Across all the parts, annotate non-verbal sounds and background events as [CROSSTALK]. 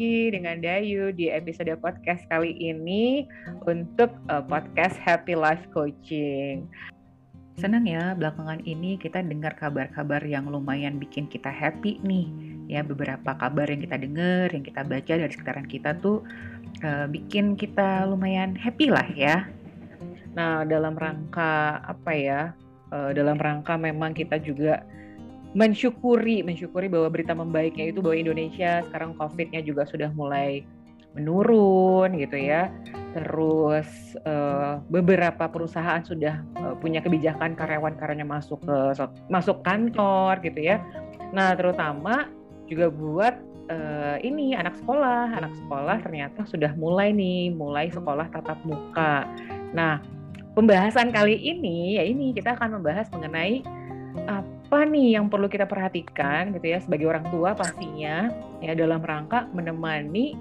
lagi dengan Dayu di episode podcast kali ini untuk uh, podcast Happy Life Coaching. Senang ya belakangan ini kita dengar kabar-kabar yang lumayan bikin kita happy nih. Ya beberapa kabar yang kita dengar, yang kita baca dari sekitaran kita tuh uh, bikin kita lumayan happy lah ya. Nah dalam rangka apa ya? Uh, dalam rangka memang kita juga mensyukuri mensyukuri bahwa berita membaiknya itu bahwa Indonesia sekarang COVID-nya juga sudah mulai menurun gitu ya. Terus uh, beberapa perusahaan sudah uh, punya kebijakan karyawan-karyanya masuk ke masuk kantor gitu ya. Nah, terutama juga buat uh, ini anak sekolah, anak sekolah ternyata sudah mulai nih, mulai sekolah tatap muka. Nah, pembahasan kali ini ya ini kita akan membahas mengenai apa nih yang perlu kita perhatikan gitu ya sebagai orang tua pastinya ya dalam rangka menemani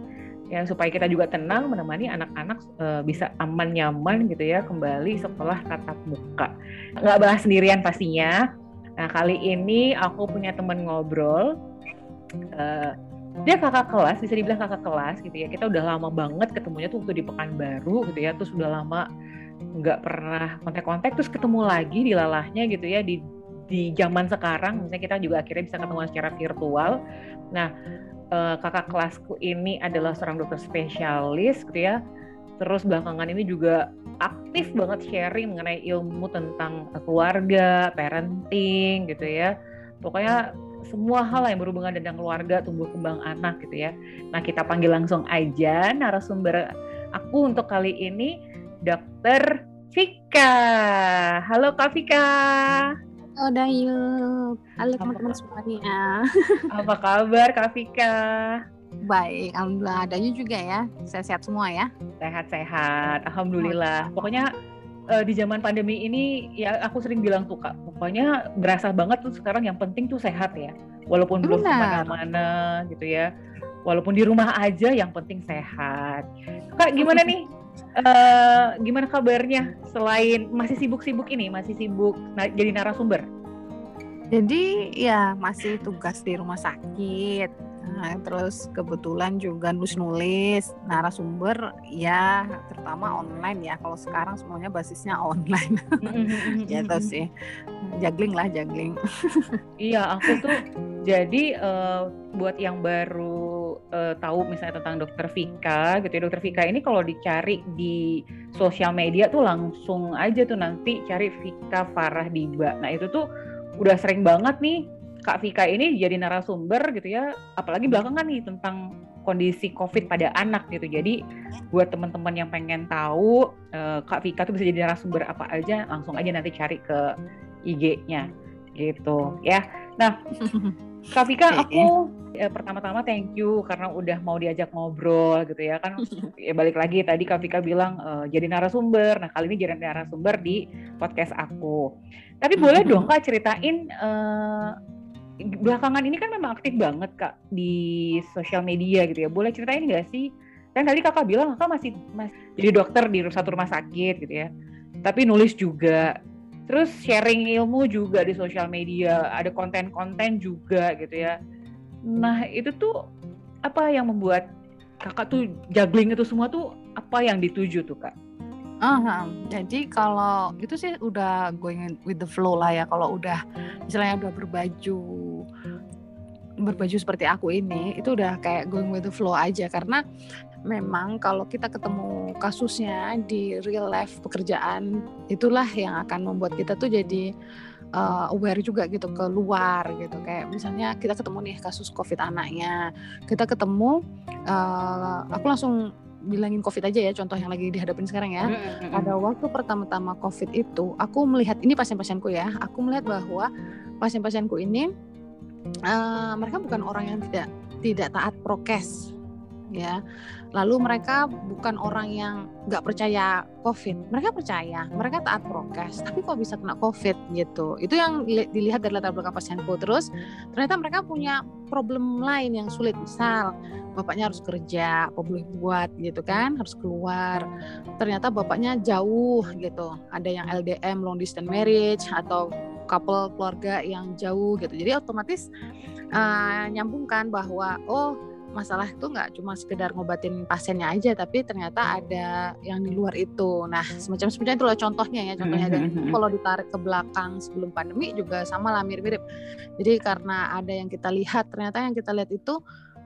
ya supaya kita juga tenang menemani anak-anak e, bisa aman nyaman gitu ya kembali setelah tatap muka. Nggak bahas sendirian pastinya. Nah kali ini aku punya teman ngobrol e, dia kakak kelas bisa dibilang kakak kelas gitu ya. Kita udah lama banget ketemunya tuh waktu di Pekanbaru gitu ya terus udah lama nggak pernah kontak-kontak terus ketemu lagi di lalahnya gitu ya di di zaman sekarang misalnya kita juga akhirnya bisa ketemu secara virtual. Nah, uh, kakak kelasku ini adalah seorang dokter spesialis gitu ya. Terus belakangan ini juga aktif banget sharing mengenai ilmu tentang keluarga, parenting gitu ya. Pokoknya semua hal yang berhubungan dengan keluarga, tumbuh kembang anak gitu ya. Nah, kita panggil langsung aja narasumber aku untuk kali ini Dokter Vika. Halo Kak Vika. Halo Dayu. Halo teman-teman semuanya. Apa kabar Kak Vika? Baik, Alhamdulillah. Dayu juga ya. Sehat-sehat semua ya? Sehat-sehat. Alhamdulillah. Pokoknya uh, di zaman pandemi ini ya aku sering bilang tuh Kak, pokoknya berasa banget tuh sekarang yang penting tuh sehat ya. Walaupun belum ke mana-mana gitu ya. Walaupun di rumah aja yang penting sehat. Kak gimana nih uh, gimana kabarnya selain masih sibuk-sibuk ini masih sibuk na jadi narasumber? Jadi ya masih tugas di rumah sakit. Nah, terus kebetulan juga nulis-nulis narasumber ya terutama online ya. Kalau sekarang semuanya basisnya online. [LAUGHS] Gitu sih. Juggling lah juggling. [LAUGHS] Iya aku tuh jadi uh, buat yang baru uh, tahu misalnya tentang dokter Vika gitu ya. Dokter Vika ini kalau dicari di sosial media tuh langsung aja tuh nanti cari Vika Farah Diba. Nah itu tuh udah sering banget nih Kak Vika ini jadi narasumber gitu ya. Apalagi belakangan nih tentang kondisi COVID pada anak gitu. Jadi buat teman-teman yang pengen tahu uh, Kak Vika tuh bisa jadi narasumber apa aja langsung aja nanti cari ke IG-nya gitu ya. Nah [LAUGHS] Kak Vika aku ya, pertama-tama thank you karena udah mau diajak ngobrol gitu ya. Kan [LAUGHS] ya balik lagi tadi Kak Vika bilang uh, jadi narasumber. Nah kali ini jadi narasumber di podcast aku. Tapi boleh dong Kak ceritain uh, belakangan ini kan memang aktif banget Kak di sosial media gitu ya. Boleh ceritain nggak sih? Kan tadi kakak bilang kakak masih, masih jadi dokter di satu rumah sakit gitu ya. Tapi nulis juga terus sharing ilmu juga di sosial media ada konten-konten juga gitu ya Nah itu tuh apa yang membuat kakak tuh juggling itu semua tuh apa yang dituju tuh kak? Uh, jadi kalau itu sih udah going with the flow lah ya. Kalau udah misalnya udah berbaju berbaju seperti aku ini, itu udah kayak going with the flow aja. Karena memang kalau kita ketemu kasusnya di real life pekerjaan itulah yang akan membuat kita tuh jadi uh, aware juga gitu ke luar gitu. Kayak misalnya kita ketemu nih kasus covid anaknya kita ketemu uh, aku langsung bilangin covid aja ya contoh yang lagi dihadapin sekarang ya. Pada waktu pertama-tama covid itu aku melihat ini pasien-pasienku ya aku melihat bahwa pasien-pasienku ini uh, mereka bukan orang yang tidak tidak taat prokes ya. Lalu mereka bukan orang yang nggak percaya COVID, mereka percaya, mereka taat prokes, tapi kok bisa kena COVID gitu. Itu yang dilihat dari latar belakang pasienku. Terus ternyata mereka punya problem lain yang sulit, misal bapaknya harus kerja, apa boleh buat gitu kan, harus keluar. Ternyata bapaknya jauh gitu, ada yang LDM long distance marriage atau couple keluarga yang jauh gitu. Jadi otomatis uh, nyambungkan bahwa oh masalah itu nggak cuma sekedar ngobatin pasiennya aja tapi ternyata ada yang di luar itu nah semacam semacam itu loh contohnya ya contohnya dan Mhm. kalau ditarik ke belakang sebelum pandemi juga sama lah mirip-mirip jadi karena ada yang kita lihat ternyata yang kita lihat itu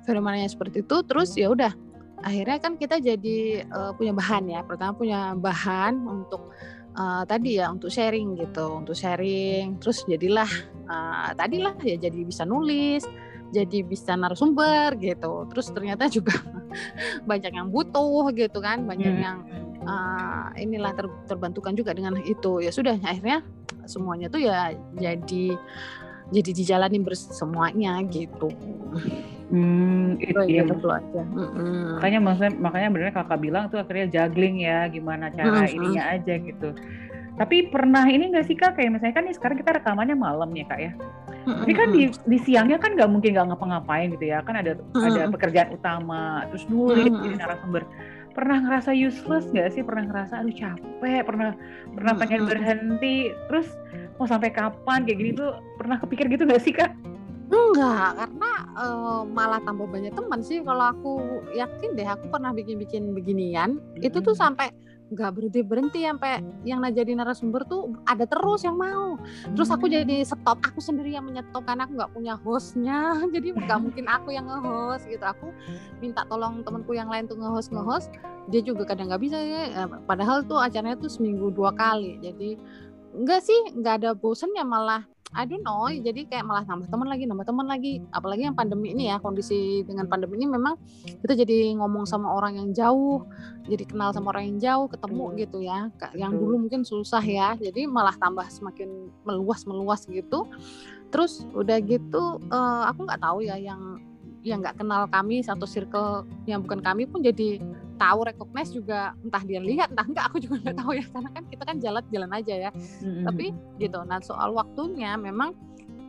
fenomenanya seperti itu terus ya udah akhirnya kan kita jadi eh, punya bahan ya pertama punya bahan untuk eh, tadi ya untuk sharing gitu untuk sharing. Terus jadilah eh, tadilah ya jadi bisa nulis jadi bisa narasumber gitu. Terus ternyata juga [LAUGHS] banyak yang butuh gitu kan banyak Hmm. yang eh, inilah ter- terbantukan juga dengan itu. Ya sudah akhirnya semuanya tuh ya jadi jadi dijalani bersemuanya gitu Hmm, itu ya. gitu aja Mm-mm. Makanya maksudnya makanya bener kakak bilang tuh akhirnya juggling ya gimana cara Mm-mm. ininya aja gitu. Tapi pernah ini nggak sih kak kayak misalnya kan nih sekarang kita rekamannya malam ya kak ya. Tapi kan di, di siangnya kan nggak mungkin nggak ngapa-ngapain gitu ya kan ada ada Mm-mm. pekerjaan utama terus nulis Mm-mm. jadi narasumber. Pernah ngerasa useless nggak sih? Pernah ngerasa aduh capek, pernah pernah pengen berhenti, terus mau sampai kapan kayak gini tuh pernah kepikir gitu nggak sih kak? Enggak, karena eh, malah tambah banyak teman sih. Kalau aku yakin deh, aku pernah bikin-bikin beginian. Itu tuh sampai nggak berhenti berhenti sampai yang jadi narasumber tuh ada terus yang mau. Terus aku jadi stop. Aku sendiri yang menyetop karena aku nggak punya hostnya. [LAUGHS] Jadi nggak mungkin aku yang nge-host gitu. Aku minta tolong temanku yang lain tuh nge-host nge-host. Dia juga kadang nggak bisa ya. Padahal tuh acaranya tuh seminggu dua kali. Jadi enggak sih, nggak ada bosennya malah I don't know, jadi kayak malah nambah teman lagi, nambah teman lagi. Apalagi yang pandemi ini ya, kondisi dengan pandemi ini memang kita jadi ngomong sama orang yang jauh, jadi kenal sama orang yang jauh, ketemu gitu ya. Yang dulu mungkin susah ya, jadi malah tambah semakin meluas meluas gitu. Terus udah gitu, eh, aku nggak tahu ya yang yang nggak kenal kami satu circle yang bukan kami pun jadi tahu recognize juga. Entah dia lihat entah enggak aku juga nggak tahu ya. Karena kan kita kan jalan-jalan aja ya. Mm-mm. tapi gitu. Nah soal waktunya memang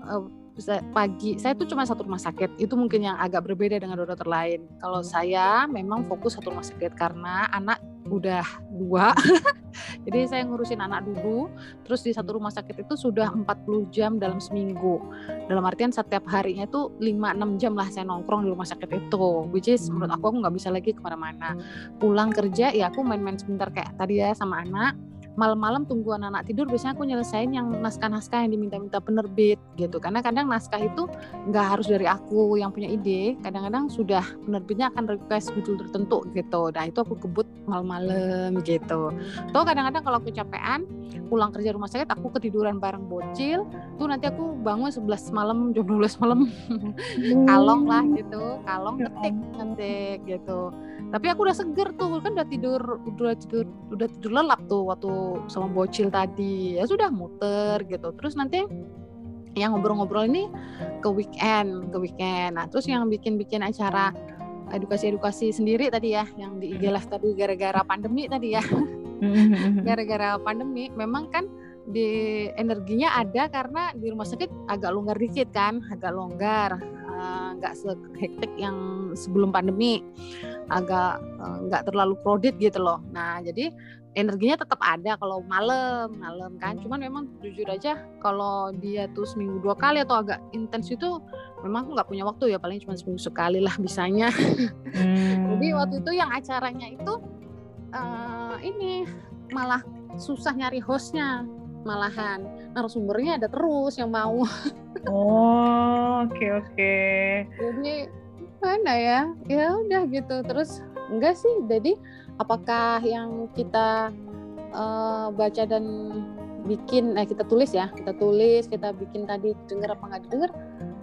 eh, bisa- pagi saya tuh cuma satu rumah sakit itu mungkin yang agak berbeda dengan dokter lain. Kalau saya memang fokus satu rumah sakit karena anak udah dua. [LAUGHS] Jadi saya ngurusin anak dulu terus di satu rumah sakit itu sudah 40 jam dalam seminggu. Dalam artian setiap harinya itu 5-6 jam lah saya nongkrong di rumah sakit itu which is menurut aku aku nggak bisa lagi ke mana-mana. Pulang kerja ya aku main-main sebentar kayak tadi ya sama anak malam-malam tunggu anak-anak tidur biasanya aku nyelesain yang naskah-naskah yang diminta-minta penerbit gitu. Karena kadang naskah itu nggak harus dari aku yang punya ide kadang-kadang sudah penerbitnya akan request judul tertentu gitu. Nah itu aku kebut malam-malam gitu. Tuh kadang-kadang kalau aku capean pulang kerja rumah sakit aku ketiduran bareng bocil tuh nanti aku bangun 11 malam jam 12 malam. [LAUGHS] Kalong lah gitu. Kalong ngetik ngetik gitu. Tapi aku udah seger tuh kan udah tidur udah tidur udah tidur lelap tuh waktu sama bocil tadi. Ya sudah muter gitu. Terus nanti yang ngobrol-ngobrol ini ke weekend ke weekend. Nah terus yang bikin-bikin acara edukasi-edukasi sendiri tadi ya yang di IG Live tadi gara-gara pandemi tadi ya. Mm-mm. [LAUGHS] gara-gara pandemi memang kan di energinya ada karena di rumah sakit agak longgar dikit kan agak longgar eh, nggak sehektik yang sebelum pandemi agak eh, nggak terlalu crowded gitu loh. Nah jadi energinya tetap ada kalau malam malam kan. Cuman memang jujur aja kalau dia tuh seminggu dua kali atau agak intens itu memang aku nggak punya waktu ya. Paling cuma seminggu sekali lah bisanya. [LAUGHS] Jadi Hmm. waktu itu yang acaranya itu eh, ini malah susah nyari hostnya malahan. Narasumbernya ada terus yang mau. Oh, oke oke. jadi mana ya? Ya udah gitu. Terus enggak sih. Jadi apakah yang kita eh, baca dan bikin eh kita tulis ya kita tulis kita bikin tadi denger apa nggak denger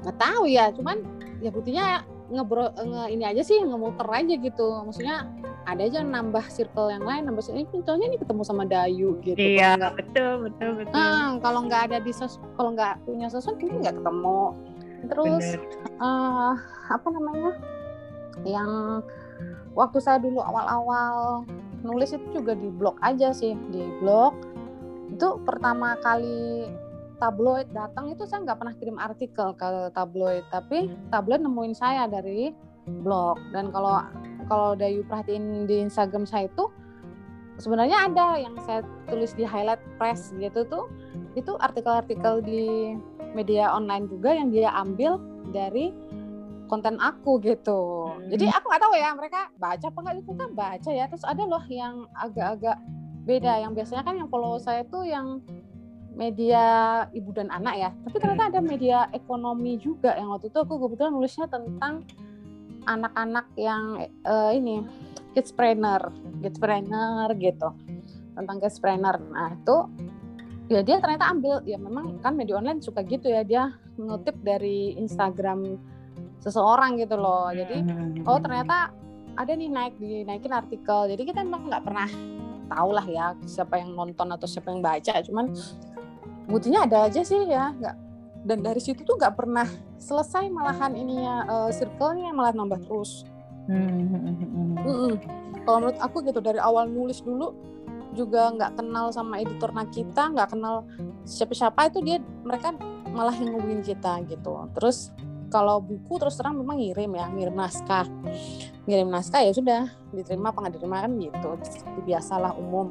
nggak tahu ya. Cuman ya buktinya ngebro nge, ini aja sih ngemuter aja gitu. Maksudnya ada aja nambah circle yang lain nambah ini contohnya ini ketemu sama Dayu gitu. Iya, Kalau betul betul betul. Ah, kalau nggak ada di sos kalau nggak punya sosmed ini nggak ketemu. Terus Bener. eh apa namanya yang waktu saya dulu awal-awal nulis itu juga di blog aja sih di blog. Itu pertama kali tabloid datang itu saya nggak pernah kirim artikel ke tabloid tapi tabloid nemuin saya dari blog. Dan kalau kalau Dayu perhatiin di Instagram saya itu sebenarnya ada yang saya tulis di highlight press gitu tuh. Itu artikel-artikel di media online juga yang dia ambil dari konten aku gitu. Hmm. Jadi aku nggak tahu ya mereka baca apa nggak itu kan baca ya. Terus ada loh yang agak-agak beda yang biasanya kan yang follow saya tuh yang media ibu dan anak ya. Tapi ternyata ada media ekonomi juga yang waktu itu aku kebetulan nulisnya tentang anak-anak yang uh, ini kidspreneur, kidspreneur gitu tentang kidspreneur. Nah itu ya dia ternyata ambil ya memang kan media online suka gitu ya dia ngutip dari Instagram seseorang gitu loh. Jadi oh ternyata ada nih naik dinaikin artikel. Jadi kita memang nggak pernah tahu lah ya siapa yang nonton atau siapa yang baca. Cuman buktinya ada aja sih ya nggak dan dari situ tuh nggak pernah selesai malahan ininya uh, circle-nya malah nambah terus hmm, hmm, hmm, kalau menurut aku gitu dari awal nulis dulu juga nggak kenal sama editor kita nggak kenal siapa-siapa itu dia mereka malah yang ngubungin kita gitu terus kalau buku terus terang memang ngirim ya ngirim naskah. Ngirim naskah ya sudah diterima apa nggak diterima kan gitu. Biasalah umum.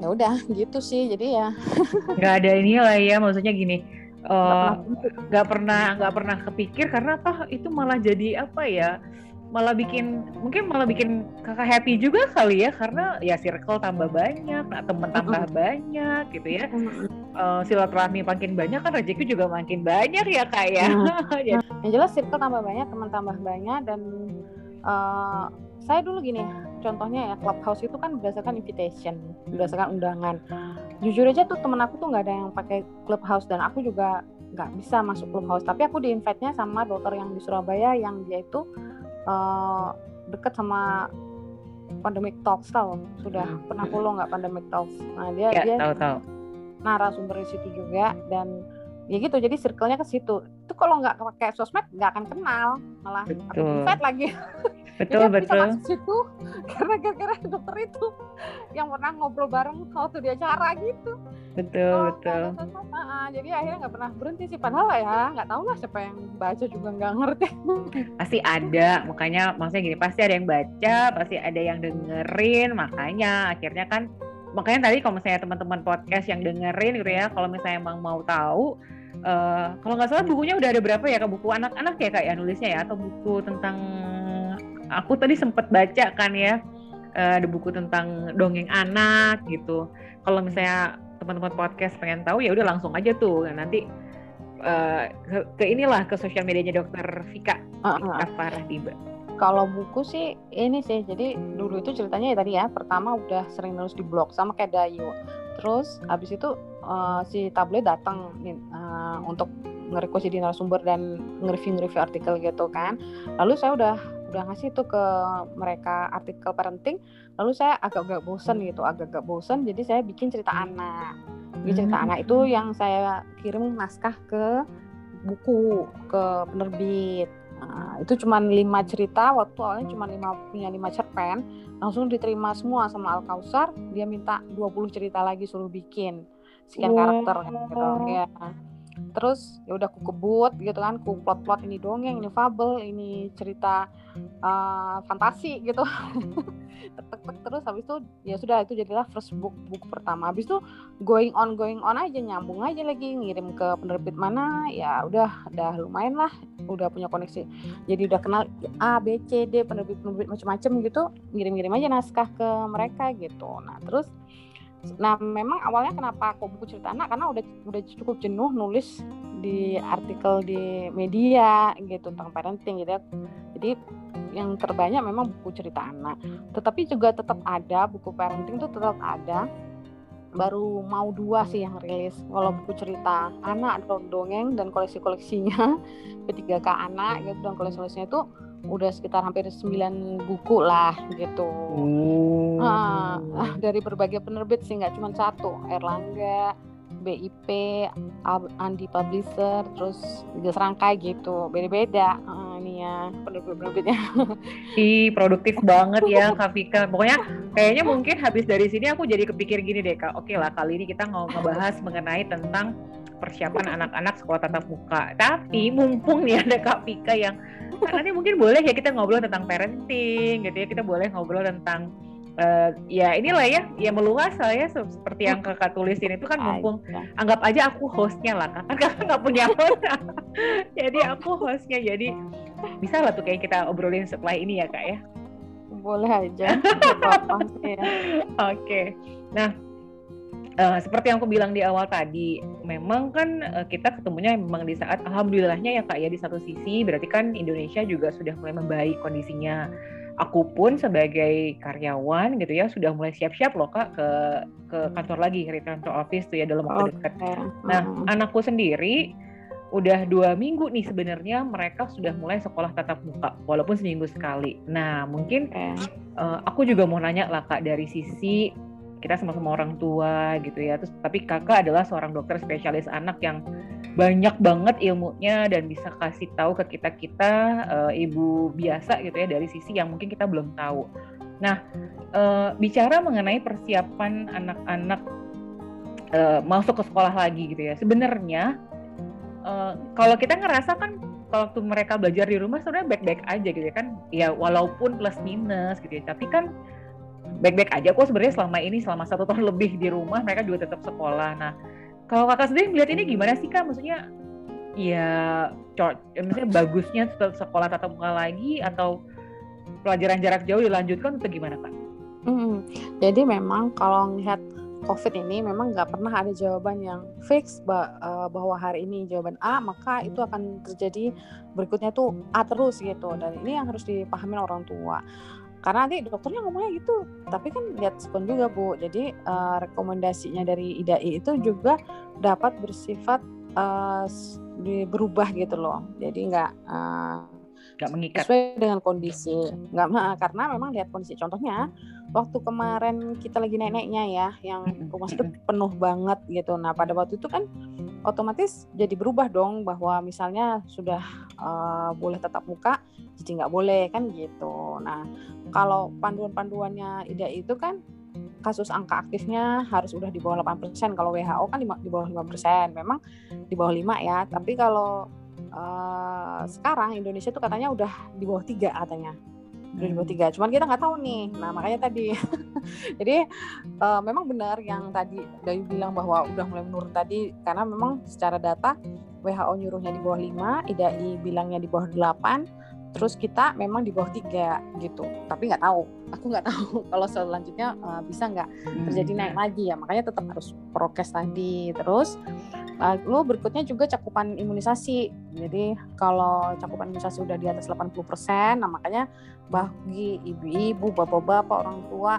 Ya udah gitu sih. Jadi ya [LAUGHS] nggak ada ini lah ya maksudnya gini nggak uh, pernah. nggak pernah kepikir karena toh itu malah jadi apa ya malah bikin mungkin malah bikin kakak happy juga kali ya karena ya circle tambah banyak nah temen tambah banyak gitu ya. Uh, silaturahmi makin banyak kan rezeki juga makin banyak ya kak ya. [LAUGHS] Yang jelas circle tambah banyak teman tambah banyak dan uh, saya dulu gini contohnya ya clubhouse itu kan berdasarkan invitation berdasarkan undangan. Jujur aja tuh temen aku tuh nggak ada yang pakai clubhouse dan aku juga nggak bisa masuk clubhouse. Tapi aku di invite nya sama dokter yang di Surabaya yang dia itu uh, deket sama pandemic talks tau. Sudah hmm. pernah follow nggak pandemic talks? Nah dia ya, dia tahu tahu. narasumber di situ juga dan ya gitu jadi circle-nya ke situ. Itu kalau nggak pakai sosmed nggak akan kenal malah betul. lagi. Betul [LAUGHS] jadi betul bisa masuk situ [LAUGHS] karena gara-gara dokter itu yang pernah ngobrol bareng waktu di acara gitu. Betul oh, betul. uh, jadi akhirnya nggak pernah berhenti sih. Padahal ya nggak tahu lah siapa yang baca juga nggak ngerti. [LAUGHS] Pasti ada makanya maksudnya gini pasti ada yang baca pasti ada yang dengerin makanya akhirnya kan makanya tadi kalau misalnya teman-teman podcast yang dengerin gitu ya kalau misalnya emang mau tahu uh, kalau nggak salah bukunya udah ada berapa ya kak? Buku anak-anak ya kak ya nulisnya ya? Atau buku tentang aku tadi sempat baca kan ya uh, ada buku tentang dongeng anak gitu. Kalau misalnya teman-teman podcast pengen tahu ya udah langsung aja tuh. Nanti uh, ke, ke inilah ke sosial medianya dokter Vika. Uh -huh. Farah Diba kalau buku sih ini sih. Jadi dulu itu ceritanya ya tadi ya. Pertama udah sering nulis di blog sama kayak Dayu terus habis itu uh, si tablet datang uh, untuk nge-request jadi narasumber dan nge-review artikel gitu kan. Lalu saya udah udah ngasih tuh ke mereka artikel parenting. Lalu saya agak-agak bosen gitu agak-agak bosen. Jadi saya bikin cerita anak. Bikin cerita hmm. anak itu yang saya kirim naskah ke buku ke penerbit. Nah, itu cuma lima cerita. Waktu awalnya cuma lima punya lima cerpen. Langsung diterima semua sama Al Kausar. Dia minta 20 cerita lagi suruh bikin sekian karakter gitu. Ya terus ya udah aku kebut gitu kan. Ku plot plot ini dongeng ini fabel ini cerita uh, fantasi gitu. Tek, tek, tek, terus habis itu ya sudah itu jadilah first book buku pertama. Habis itu going on going on aja nyambung aja lagi ngirim ke penerbit mana ya udah udah lumayan lah. Udah punya koneksi. Jadi udah kenal A B C D penerbit penerbit macam-macam gitu ngirim-ngirim aja naskah ke mereka gitu. Nah terus Nah, memang awalnya kenapa aku buku cerita anak karena udah udah cukup jenuh nulis di artikel di media gitu tentang parenting gitu ya. Jadi yang terbanyak memang buku cerita anak. Tetapi juga tetap ada buku parenting itu tetap ada. Baru mau dua sih yang rilis. Kalau buku cerita anak dongeng dan koleksi-koleksinya [LAUGHS] P3K anak gitu dan koleksi-koleksinya itu udah sekitar hampir 9 buku lah gitu. Oh. Nah, [LAUGHS] dari berbagai penerbit sih nggak cuma satu, Erlangga, BIP, Andi Publisher, terus juga serangkai gitu, beda-beda uh, ini ya penerbit-penerbitnya. [LAUGHS] Ih produktif banget ya Kak Vika. Pokoknya kayaknya mungkin habis dari sini aku jadi kepikir gini deh Kak. Oke lah kali ini kita mau ngebahas mengenai tentang persiapan anak-anak sekolah tatap muka. Tapi mumpung nih ada Kak Pika yang nanti mungkin boleh ya kita ngobrol tentang parenting gitu ya. Kita boleh ngobrol tentang uh, ya inilah ya, ya meluas lah ya seperti yang kakak tulisin itu kan mumpung anggap aja aku hostnya lah kan kakak nggak punya host. [LAUGHS] jadi aku hostnya jadi bisa lah tuh kayak kita obrolin setelah ini ya kak ya boleh aja [LAUGHS] ya. oke nah uh, seperti yang aku bilang di awal tadi, memang kan uh, kita ketemunya memang di saat alhamdulillahnya ya kak ya di satu sisi berarti kan Indonesia juga sudah mulai membaik kondisinya. Aku pun sebagai karyawan gitu ya sudah mulai siap-siap loh kak ke ke kantor lagi return to office tuh ya dalam waktu okay. dekat. Nah hmm. anakku sendiri udah dua minggu nih sebenarnya mereka sudah mulai sekolah tatap muka walaupun seminggu sekali. Nah mungkin uh, aku juga mau nanya lah kak dari sisi kita sama-sama orang tua gitu ya. Terus tapi kakak adalah seorang dokter spesialis anak yang banyak banget ilmunya dan bisa kasih tahu ke kita kita uh, ibu biasa gitu ya dari sisi yang mungkin kita belum tahu. Nah uh, bicara mengenai persiapan anak-anak uh, masuk ke sekolah lagi gitu ya. Sebenarnya uh, kalau kita ngerasa kan waktu mereka belajar di rumah sebenarnya baik-baik aja gitu ya kan. Ya walaupun plus minus gitu ya. Tapi kan baik-baik aja kok sebenarnya selama ini selama satu tahun lebih di rumah mereka juga tetap sekolah. Nah kalau kakak sendiri melihat ini gimana sih kak? Maksudnya ya, ya maksudnya bagusnya sekolah tatap muka lagi atau pelajaran jarak jauh dilanjutkan atau gimana kak? Hmm, jadi memang kalau melihat COVID ini memang nggak pernah ada jawaban yang fix eh, bahwa hari ini jawaban A maka itu akan terjadi berikutnya tuh A terus gitu dan ini yang harus dipahami orang tua karena nanti dokternya ngomongnya gitu. Tapi kan lihat spon juga bu. Jadi uh, rekomendasinya dari IDAI itu juga dapat bersifat uh, berubah gitu loh. Jadi nggak uh, nggak mengikat. sesuai dengan kondisi. Nggak karena memang lihat kondisi. Contohnya waktu kemarin kita lagi nenek-neneknya ya yang rumah sakit penuh banget gitu. Nah pada waktu itu kan otomatis jadi berubah dong bahwa misalnya sudah uh, boleh tetap muka jadi nggak boleh kan gitu. Nah kalau panduan-panduannya ide itu kan kasus angka aktifnya harus udah di bawah 8% kalau WHO kan di bawah 5% memang di bawah 5 ya tapi kalau uh, sekarang Indonesia tuh katanya udah di bawah 3 katanya udah di bawah hmm. tiga cuman kita nggak tahu nih. Nah makanya tadi. [LAUGHS] Jadi uh, memang benar yang tadi Dayu bilang bahwa udah mulai menurun tadi. Karena memang secara data WHO nyuruhnya di bawah 5 IDAI bilangnya di bawah 8 terus kita memang di bawah tiga gitu. Tapi nggak tahu. Aku nggak tahu [LAUGHS] kalau selanjutnya uh, bisa nggak terjadi naik hmm. lagi ya. Makanya tetap harus prokes tadi. Terus lalu berikutnya juga cakupan imunisasi. Jadi kalau cakupan imunisasi udah di atas 80% nah makanya bagi ibu-ibu bapak-bapak orang tua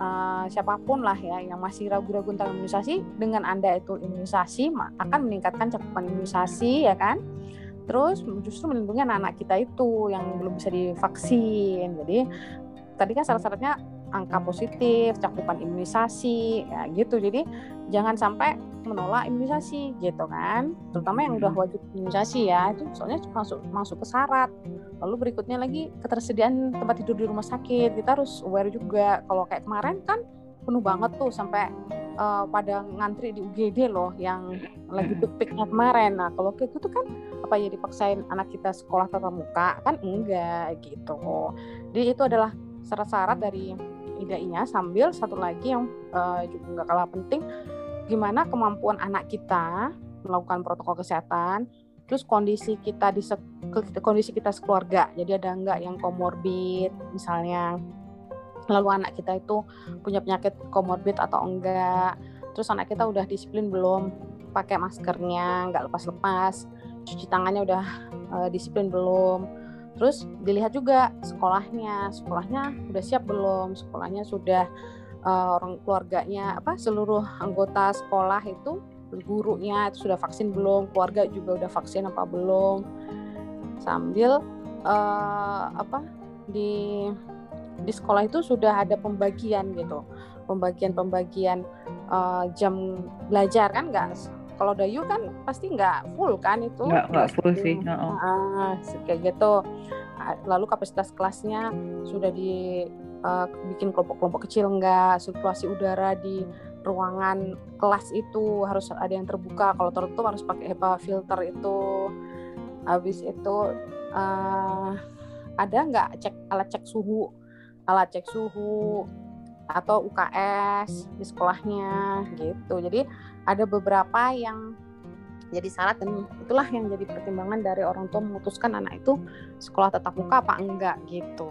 uh, siapa pun lah ya yang masih ragu-ragu tentang imunisasi dengan anda itu imunisasi akan meningkatkan cakupan imunisasi ya kan terus justru melindungi anak-anak kita itu yang belum bisa divaksin. Jadi tadi kan syarat-syaratnya angka positif cakupan imunisasi ya gitu. Jadi jangan sampai menolak imunisasi gitu kan? Terutama yang udah wajib imunisasi ya itu soalnya masuk masuk ke syarat. Lalu berikutnya lagi ketersediaan tempat tidur di rumah sakit. Kita harus aware juga kalau kayak kemarin kan penuh banget tuh sampai uh, pada ngantri di UGD loh yang lagi peak-peaknya kemarin. Nah kalau kayak gitu kan apa ya dipaksain anak kita sekolah tatap muka kan enggak gitu. Jadi itu adalah syarat-syarat dari IDAI-nya sambil satu lagi yang uh, juga nggak kalah penting gimana kemampuan anak kita melakukan protokol kesehatan terus kondisi kita di kondisi kita sekeluarga jadi ada enggak yang komorbid misalnya lalu anak kita itu punya penyakit komorbid atau enggak. Terus anak kita udah disiplin belum pakai maskernya nggak lepas-lepas. Cuci tangannya udah uh, disiplin belum. Terus dilihat juga sekolahnya. Sekolahnya udah siap belum? Sekolahnya sudah uh, orang keluarganya apa seluruh anggota sekolah itu gurunya itu sudah vaksin belum? Keluarga juga udah vaksin apa belum? Sambil uh, apa di di sekolah itu sudah ada pembagian gitu. Pembagian-pembagian uh, jam belajar kan nggak kalau Dayu kan pasti nggak full kan itu? Nggak nggak full sih oh. uh, kayak gitu. Lalu kapasitas kelasnya sudah di uh, bikin kelompok-kelompok kecil nggak sirkulasi udara di ruangan kelas itu. Harus ada yang terbuka kalau tertutup harus pakai HEPA filter itu. Habis itu uh, ada nggak cek alat cek suhu alat cek suhu atau UKS di sekolahnya gitu. Jadi ada beberapa yang jadi syarat dan itulah yang jadi pertimbangan dari orang tua memutuskan anak itu sekolah tatap muka apa enggak gitu.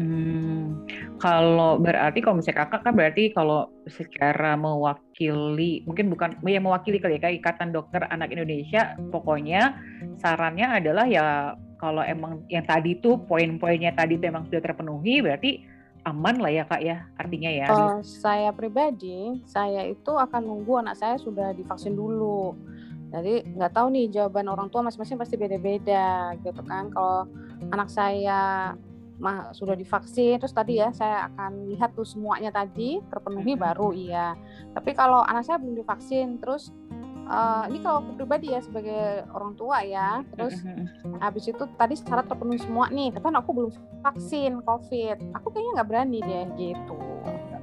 Hmm, kalau berarti kalau misalnya kakak kan berarti kalau secara mewakili mungkin bukan ya mewakili kali ya kayak Ikatan Dokter Anak Indonesia pokoknya sarannya adalah ya kalau emang yang tadi tuh poin-poinnya tadi tuh emang sudah terpenuhi berarti aman lah ya kak ya artinya ya. Uh, saya pribadi saya itu akan nunggu anak saya sudah divaksin dulu jadi nggak tahu nih jawaban orang tua masing-masing pasti beda-beda gitu kan. Kalau anak saya mah sudah divaksin terus tadi ya saya akan lihat tuh semuanya tadi terpenuhi baru iya. Tapi kalau anak saya belum divaksin terus uh, ini kalau aku pribadi ya sebagai orang tua ya terus habis itu tadi syarat terpenuhi semua nih tapi kan aku belum vaksin covid. Aku kayaknya nggak berani deh gitu.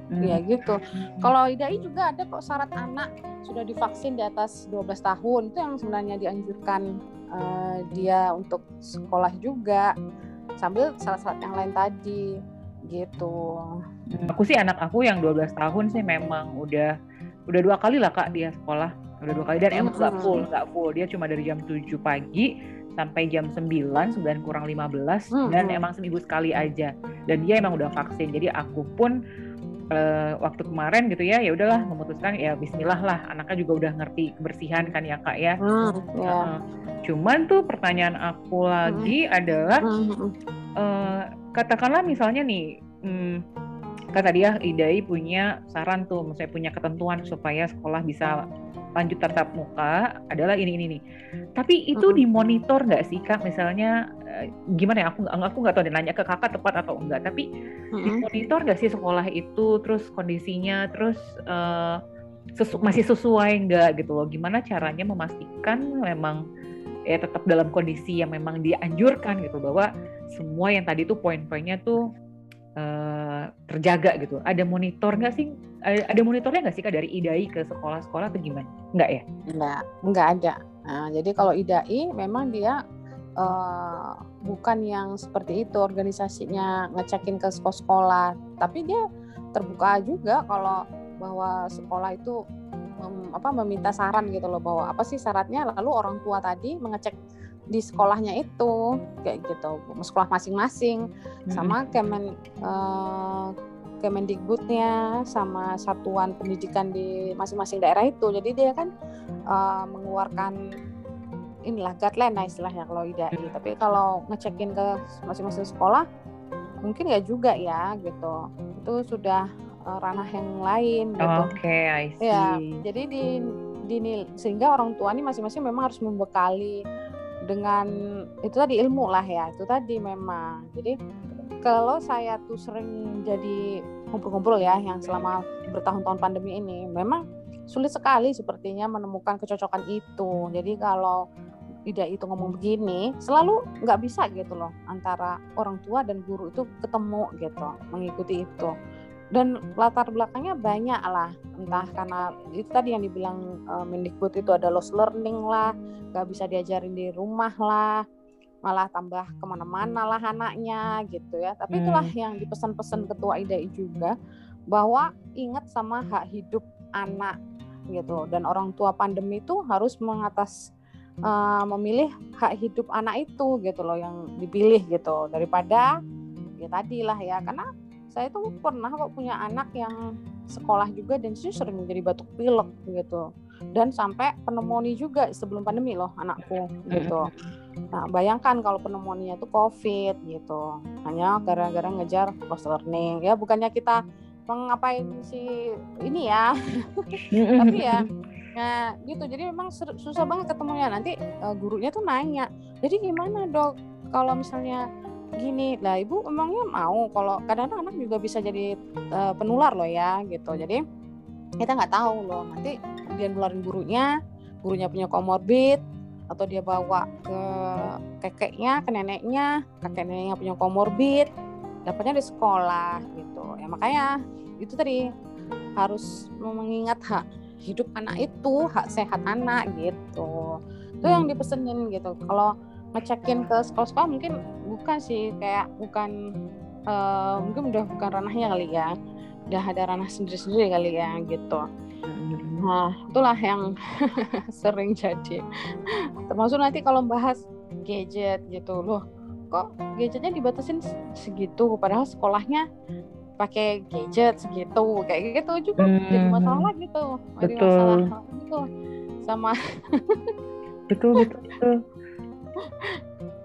Hmm. ya gitu. Kalau IDAI juga ada kok syarat anak sudah divaksin di atas 12 tahun. Itu yang sebenarnya dianjurkan uh, dia untuk sekolah juga sambil syarat-syarat yang lain tadi gitu. Hmm, aku sih anak aku yang 12 tahun sih memang udah udah dua kali lah kak dia sekolah udah dua kali dan emang nggak hmm. full nggak full dia cuma dari jam 7 pagi sampai jam 9, 9 kurang 15 hmm. dan emang seminggu sekali aja dan dia emang udah vaksin jadi aku pun uh, waktu kemarin gitu ya ya udahlah memutuskan ya Bismillah lah anaknya juga udah ngerti kebersihan kan ya kak ya. Hmm. Uh, cuman tuh pertanyaan aku lagi hmm. adalah uh, katakanlah misalnya nih hmm, kata dia Idai punya saran tuh, misalnya punya ketentuan supaya sekolah bisa lanjut tatap muka adalah ini ini nih. Tapi itu dimonitor nggak sih kak? Misalnya eh, gimana ya? Aku aku nggak tahu deh nanya ke kakak tepat atau enggak. Tapi dimonitor nggak sih sekolah itu? Terus kondisinya, terus uh, sesu masih sesuai nggak gitu loh? Gimana caranya memastikan memang ya tetap dalam kondisi yang memang dianjurkan gitu bahwa semua yang tadi tuh poin-poinnya tuh uh, terjaga gitu. Ada monitor nggak sih? Ada monitornya nggak sih kak dari IDAI ke sekolah-sekolah atau gimana? Nggak ya? Nggak, nggak ada. Nah, jadi kalau IDAI memang dia uh, bukan yang seperti itu organisasinya ngecekin ke sekolah-sekolah, tapi dia terbuka juga kalau bahwa sekolah itu mem, apa meminta saran gitu loh bahwa apa sih syaratnya lalu orang tua tadi mengecek di sekolahnya itu kayak gitu sekolah masing-masing hmm. sama Kemen uh, Kemendikbudnya sama satuan pendidikan di masing-masing daerah itu jadi dia kan uh, mengeluarkan inilah guideline nah istilahnya kalau IDAI hmm. tapi kalau ngecekin ke masing-masing sekolah mungkin ya juga ya gitu itu sudah uh, ranah yang lain gitu. Oke, okay, I ya, see. Ya, jadi di, di sehingga orang tua ini masing-masing memang harus membekali dengan itu tadi ilmu lah ya itu tadi memang. Jadi kalau saya tuh sering jadi ngumpul-ngumpul ya yang selama bertahun-tahun pandemi ini memang sulit sekali sepertinya menemukan kecocokan itu. Jadi kalau tidak itu ngomong begini selalu nggak bisa gitu loh antara orang tua dan guru itu ketemu gitu mengikuti itu dan latar belakangnya banyak lah. Entah karena itu tadi yang dibilang uh, Mendikbud itu ada lost learning lah gak bisa diajarin di rumah lah malah tambah ke mana-mana lah anaknya gitu ya. Tapi itulah hmm. yang dipesan-pesan ketua IDAI juga bahwa ingat sama hak hidup anak gitu. Dan orang tua pandemi itu harus mengatas uh, memilih hak hidup anak itu gitu loh yang dipilih gitu. Daripada ya tadi lah ya karena saya tuh pernah kok punya anak yang sekolah juga dan sih sering menjadi batuk pilek gitu. Dan sampai pneumonia juga sebelum pandemi loh anakku gitu. Nah bayangkan kalau pneumonia itu covid gitu. Hanya gara-gara ngejar cross learning. Ya bukannya kita mengapain si ini ya. [LAUGHS] Tapi ya Nah, gitu. Jadi memang susah banget ketemunya. Nanti uh, gurunya tuh nanya, jadi gimana dok? Kalau misalnya gini lah ibu emangnya mau kalau kadang-kadang anak juga bisa jadi uh, penular loh ya gitu. Jadi kita nggak tahu loh nanti dia nularin gurunya gurunya punya komorbid atau dia bawa ke kakeknya ke neneknya kakek neneknya punya komorbid dapatnya di sekolah gitu. Ya makanya itu tadi harus mengingat hak hidup anak itu hak sehat anak gitu. Itu yang hmm. dipesenin gitu. Kalau ngecekin ke sekolah-sekolah mungkin bukan sih kayak bukan uh, mungkin udah bukan ranahnya kali ya. Udah ada ranah sendiri-sendiri kali ya gitu. Nah itulah yang [LAUGHS] sering jadi. Termasuk nanti kalau bahas gadget gitu. Loh kok gadgetnya dibatasin segitu? Padahal sekolahnya pakai gadget segitu. Kayak gitu juga hmm. jadi masalah gitu jadi masalah gitu. Sama betul betul, betul.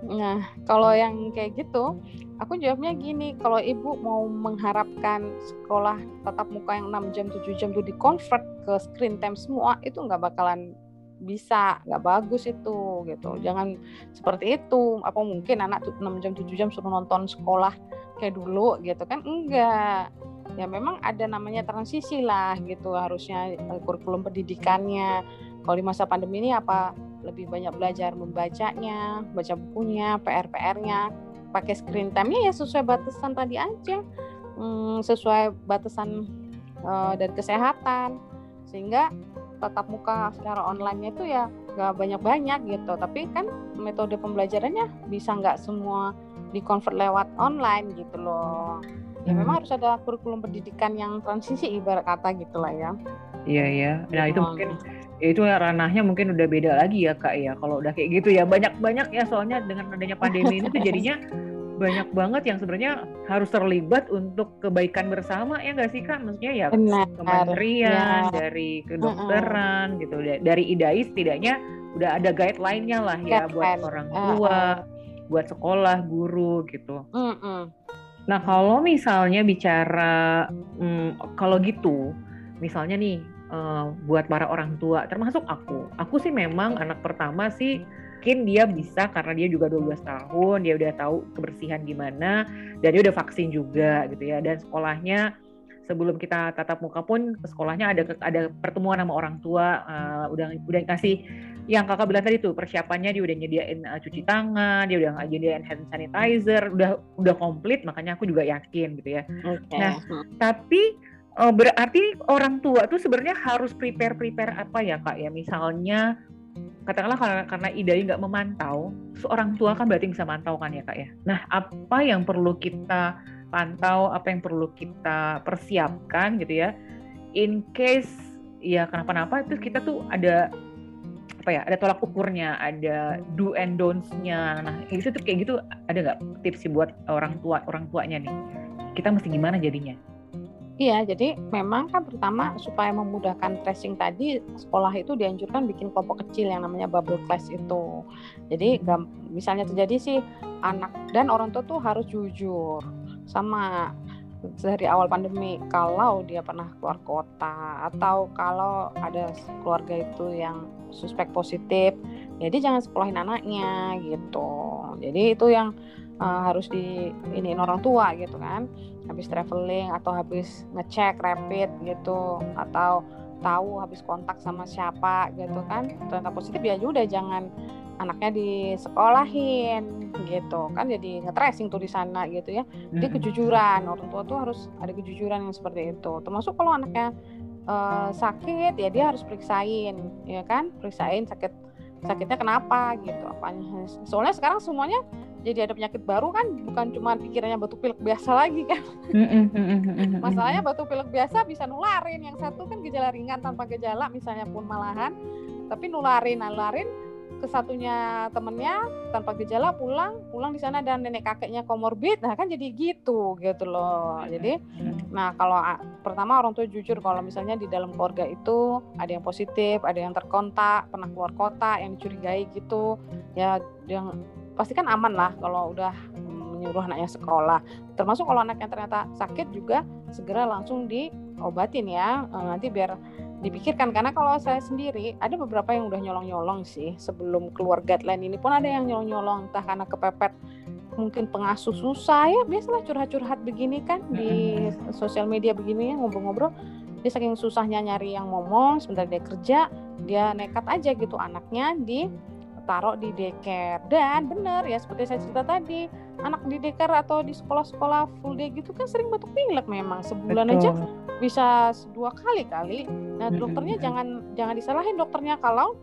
Nah, kalau yang kayak gitu, aku jawabnya gini, kalau ibu mau mengharapkan sekolah tatap muka yang 6 jam, 7 jam itu di-convert ke screen time semua, itu nggak bakalan bisa, nggak bagus itu gitu. Jangan seperti itu. Apa mungkin anak 6 jam, 7 jam suruh nonton sekolah kayak dulu gitu kan? Enggak. Ya memang ada namanya transisi lah gitu harusnya eh, kurikulum pendidikannya. Kalau di masa pandemi ini apa lebih banyak belajar membacanya, baca bukunya, PR-PR-nya, pakai screen time-nya ya sesuai batasan tadi aja, hmm, sesuai batasan uh, dari kesehatan, sehingga tatap muka secara online itu ya nggak banyak-banyak gitu, tapi kan metode pembelajarannya bisa nggak semua di convert lewat online gitu loh. Ya hmm. memang harus ada kurikulum pendidikan yang transisi ibarat kata gitulah ya. Iya ya. Nah itu mungkin ya itu ya ranahnya mungkin udah beda lagi ya kak ya kalau udah kayak gitu ya banyak banyak ya soalnya dengan adanya pandemi ini tuh jadinya [LAUGHS] banyak banget yang sebenarnya harus terlibat untuk kebaikan bersama ya nggak sih kak maksudnya ya Benar. kementerian ya. dari kedokteran uh -uh. gitu dari idai setidaknya udah ada guideline-nya lah ya buat orang tua uh -uh. buat sekolah guru gitu uh -uh. nah kalau misalnya bicara hmm, kalau gitu misalnya nih uh, buat para orang tua termasuk aku. Aku sih memang anak pertama sih mungkin dia bisa karena dia juga 12 tahun dia udah tahu kebersihan gimana dan dia udah vaksin juga gitu ya. Dan sekolahnya sebelum kita tatap muka pun sekolahnya ada ada pertemuan sama orang tua uh, udah udah kasih yang kakak bilang tadi tuh persiapannya dia udah nyediain uh, cuci tangan dia udah nyediain hand sanitizer udah udah komplit makanya aku juga yakin gitu ya. Okay. nah tapi Oh, berarti orang tua tuh sebenarnya harus prepare prepare apa ya kak ya? Misalnya katakanlah karena karena ide nggak memantau seorang tua kan berarti bisa mantau kan ya kak ya? Nah apa yang perlu kita pantau apa yang perlu kita persiapkan gitu ya in case ya kenapa-napa itu kita tuh ada apa ya ada tolak ukurnya ada do and don'ts-nya. Nah itu tuh kayak gitu ada nggak tips sih buat orang tua orang tuanya nih? Kita mesti gimana jadinya Iya, jadi memang kan pertama supaya memudahkan tracing tadi sekolah itu dianjurkan bikin kelompok kecil yang namanya bubble class itu. Jadi misalnya terjadi sih anak dan orang tua tuh harus jujur sama dari awal pandemi kalau dia pernah keluar kota atau kalau ada keluarga itu yang suspek positif, jadi jangan sekolahin anaknya gitu. Jadi itu yang uh, harus di ini orang tua gitu kan habis traveling atau habis ngecek rapid gitu atau tahu habis kontak sama siapa gitu kan ternyata positif ya udah jangan anaknya disekolahin gitu kan jadi nge-tracing tuh di sana gitu ya. Jadi kejujuran orang tua tuh harus ada kejujuran yang seperti itu. Termasuk kalau anaknya uh, sakit ya dia harus periksain ya kan? Periksain sakit sakitnya kenapa gitu apanya? Soalnya sekarang semuanya jadi ada penyakit baru kan bukan cuma pikirannya batu pilek biasa lagi kan. Masalahnya batu pilek biasa bisa nularin yang satu kan gejala ringan tanpa gejala misalnya pun malahan. Tapi nularin nularin ke satunya temennya tanpa gejala pulang pulang di sana dan nenek kakeknya komorbid nah kan jadi gitu gitu loh. Jadi nah kalau pertama orang tua jujur kalau misalnya di dalam keluarga itu ada yang positif ada yang terkontak pernah keluar kota yang dicurigai gitu ya yang pasti kan aman lah kalau udah menyuruh anaknya sekolah. Termasuk kalau anaknya ternyata sakit juga segera langsung diobatin ya. Eh, nanti biar dipikirkan. Karena kalau saya sendiri ada beberapa yang udah nyolong-nyolong sih sebelum keluar guideline ini pun ada yang nyolong-nyolong. Entah karena kepepet mungkin pengasuh susah ya. Biasalah curhat-curhat begini kan di sosial media begini ya ngobrol-ngobrol. Dia saking susahnya nyari yang ngomong sebentar dia kerja dia nekat aja gitu anaknya di taruh di daycare. Dan benar ya seperti saya cerita tadi anak di daycare atau di sekolah-sekolah full day gitu kan sering batuk pilek memang. Sebulan Betul. aja bisa dua kali kali. Nah dokternya hmm. jangan jangan disalahin dokternya kalau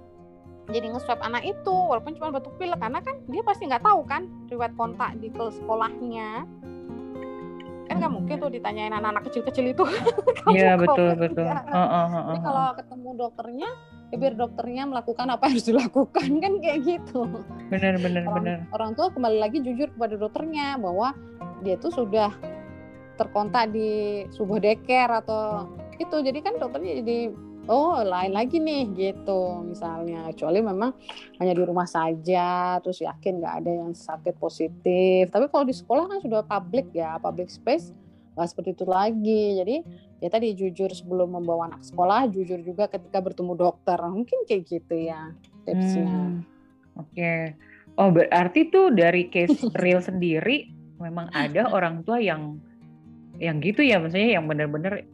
jadi nge-swab anak itu walaupun cuma batuk pilek. Karena kan dia pasti nggak tahu kan riwayat kontak di ke sekolahnya. Kan nggak mungkin tuh ditanyain anak-anak kecil-kecil itu. [LAUGHS] Iya betul betul. uh, uh, uh, uh, Jadi kalau ketemu dokternya ya biar dokternya melakukan apa yang harus dilakukan kan kayak gitu. Benar benar orang, benar. orang tua kembali lagi jujur kepada dokternya bahwa dia tuh sudah terkontak di sebuah deker atau itu jadi kan dokternya jadi oh lain lagi nih gitu misalnya. Kecuali memang hanya di rumah saja terus yakin nggak ada yang sakit positif. Tapi kalau di sekolah kan sudah public ya public space nggak seperti itu lagi. Jadi ya tadi jujur sebelum membawa anak sekolah jujur juga ketika bertemu dokter. Mungkin kayak gitu ya tipsnya. Hmm, oke. Okay. oh berarti tuh dari case [LAUGHS] real sendiri memang ada orang tua yang yang gitu ya? Maksudnya yang benar-benar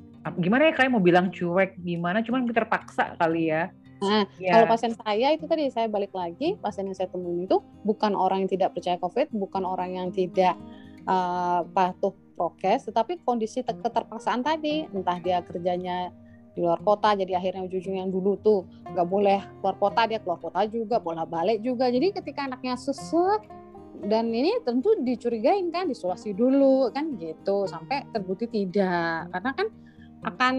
gimana ya kayak mau bilang cuek gimana? Cuman terpaksa kali ya. Nah, ya. kalau pasien saya itu tadi saya balik lagi, pasien yang saya temuin itu bukan orang yang tidak percaya COVID, bukan orang yang tidak uh, patuh prokes, tetapi kondisi keterpaksaan tadi, entah dia kerjanya di luar kota, jadi akhirnya ujung yang dulu tuh nggak boleh keluar kota, dia keluar kota juga, boleh balik juga. Jadi ketika anaknya sesek dan ini tentu dicurigain kan, disulasi dulu kan gitu, sampai terbukti tidak, karena kan akan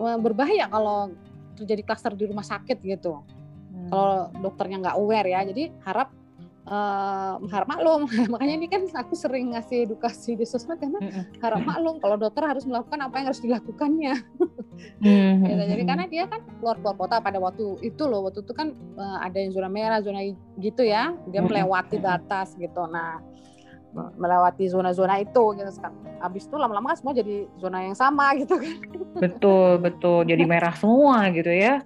eh, berbahaya kalau terjadi klaster di rumah sakit gitu. Hmm. Kalau dokternya nggak aware ya, jadi harap uh, harap maklum. [LAUGHS] Makanya ini kan aku sering ngasih edukasi di sosmed karena harap maklum kalau dokter harus melakukan apa yang harus dilakukannya. [LAUGHS] Hmm, gitu. Jadi karena dia kan keluar keluar kota pada waktu itu loh, waktu itu kan uh, ada yang zona merah, zona gitu ya, dia melewati batas gitu. Nah melewati zona-zona itu gitu kan. Habis itu lama-lama kan semua jadi zona yang sama [LAUGHS] gitu kan. Betul, betul. Jadi merah semua gitu ya.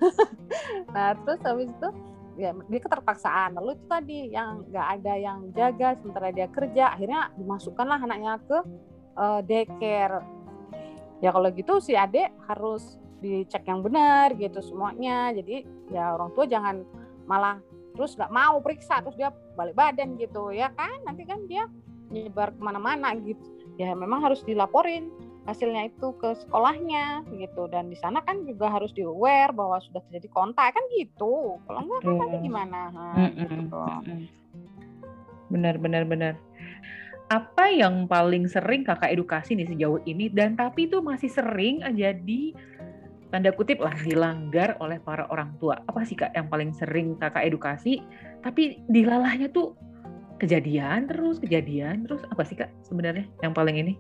nah, terus habis itu ya dia keterpaksaan. Lalu itu tadi yang nggak ada yang jaga sementara dia kerja, akhirnya dimasukkanlah anaknya ke uh, daycare. Ya kalau gitu si adik harus dicek yang benar gitu semuanya. Jadi ya orang tua jangan malah terus nggak mau periksa terus dia balik badan gitu ya kan nanti kan dia nyebar ke mana-mana gitu ya memang harus dilaporin hasilnya itu ke sekolahnya gitu. Dan di sana kan juga harus di aware bahwa sudah terjadi kontak kan gitu. Kalau enggak kan nanti gimana? Nah, gitu. benar benar benar. Apa yang paling sering kakak edukasi nih sejauh ini? Dan tapi itu masih sering jadi tanda kutip lah dilanggar oleh para orang tua. Apa sih kak yang paling sering kakak edukasi? Tapi dilalahnya tuh kejadian terus kejadian terus. Apa sih kak sebenarnya yang paling ini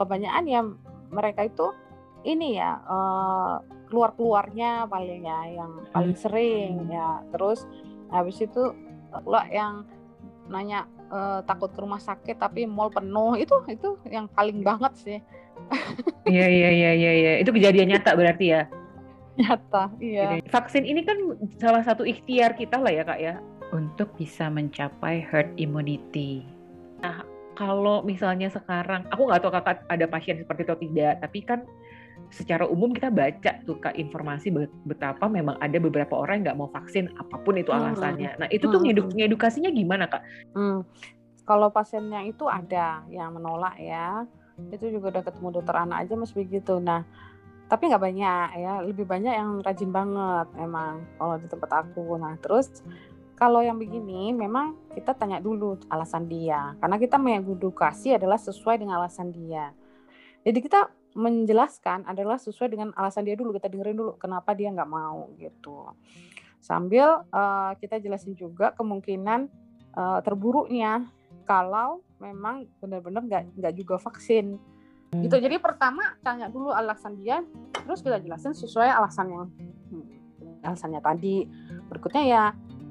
kebanyakan ya mereka itu ini ya uh, keluar keluarnya paling ya yang paling hmm. sering hmm. ya terus habis itu lo yang nanya uh, takut ke rumah sakit tapi mall penuh itu itu yang paling banget sih iya iya iya iya ya. itu kejadian nyata berarti ya nyata iya vaksin ini kan salah satu ikhtiar kita lah ya kak ya untuk bisa mencapai herd immunity. Nah, kalau misalnya sekarang, aku nggak tahu kakak ada pasien seperti itu atau tidak, tapi kan secara umum kita baca tuh kak informasi betapa memang ada beberapa orang yang nggak mau vaksin apa pun itu hmm, alasannya. Nah itu tuh hmm. ngedukasinya gimana kak? Hmm. Kalau pasiennya itu ada yang menolak ya, itu juga udah ketemu dokter anak aja mas begitu. Nah tapi nggak banyak ya, lebih banyak yang rajin banget emang kalau di tempat aku. Nah terus kalau yang begini memang kita tanya dulu alasan dia. Karena kita mengedukasi adalah sesuai dengan alasan dia. Jadi kita menjelaskan adalah sesuai dengan alasan dia dulu. Kita dengerin dulu kenapa dia nggak mau gitu. Sambil uh, kita jelasin juga kemungkinan uh, terburuknya kalau memang benar-benar nggak nggak juga vaksin. Hmm. gitu. Jadi pertama tanya dulu alasan dia terus kita jelasin sesuai alasan yang hmm, alasannya tadi. Berikutnya ya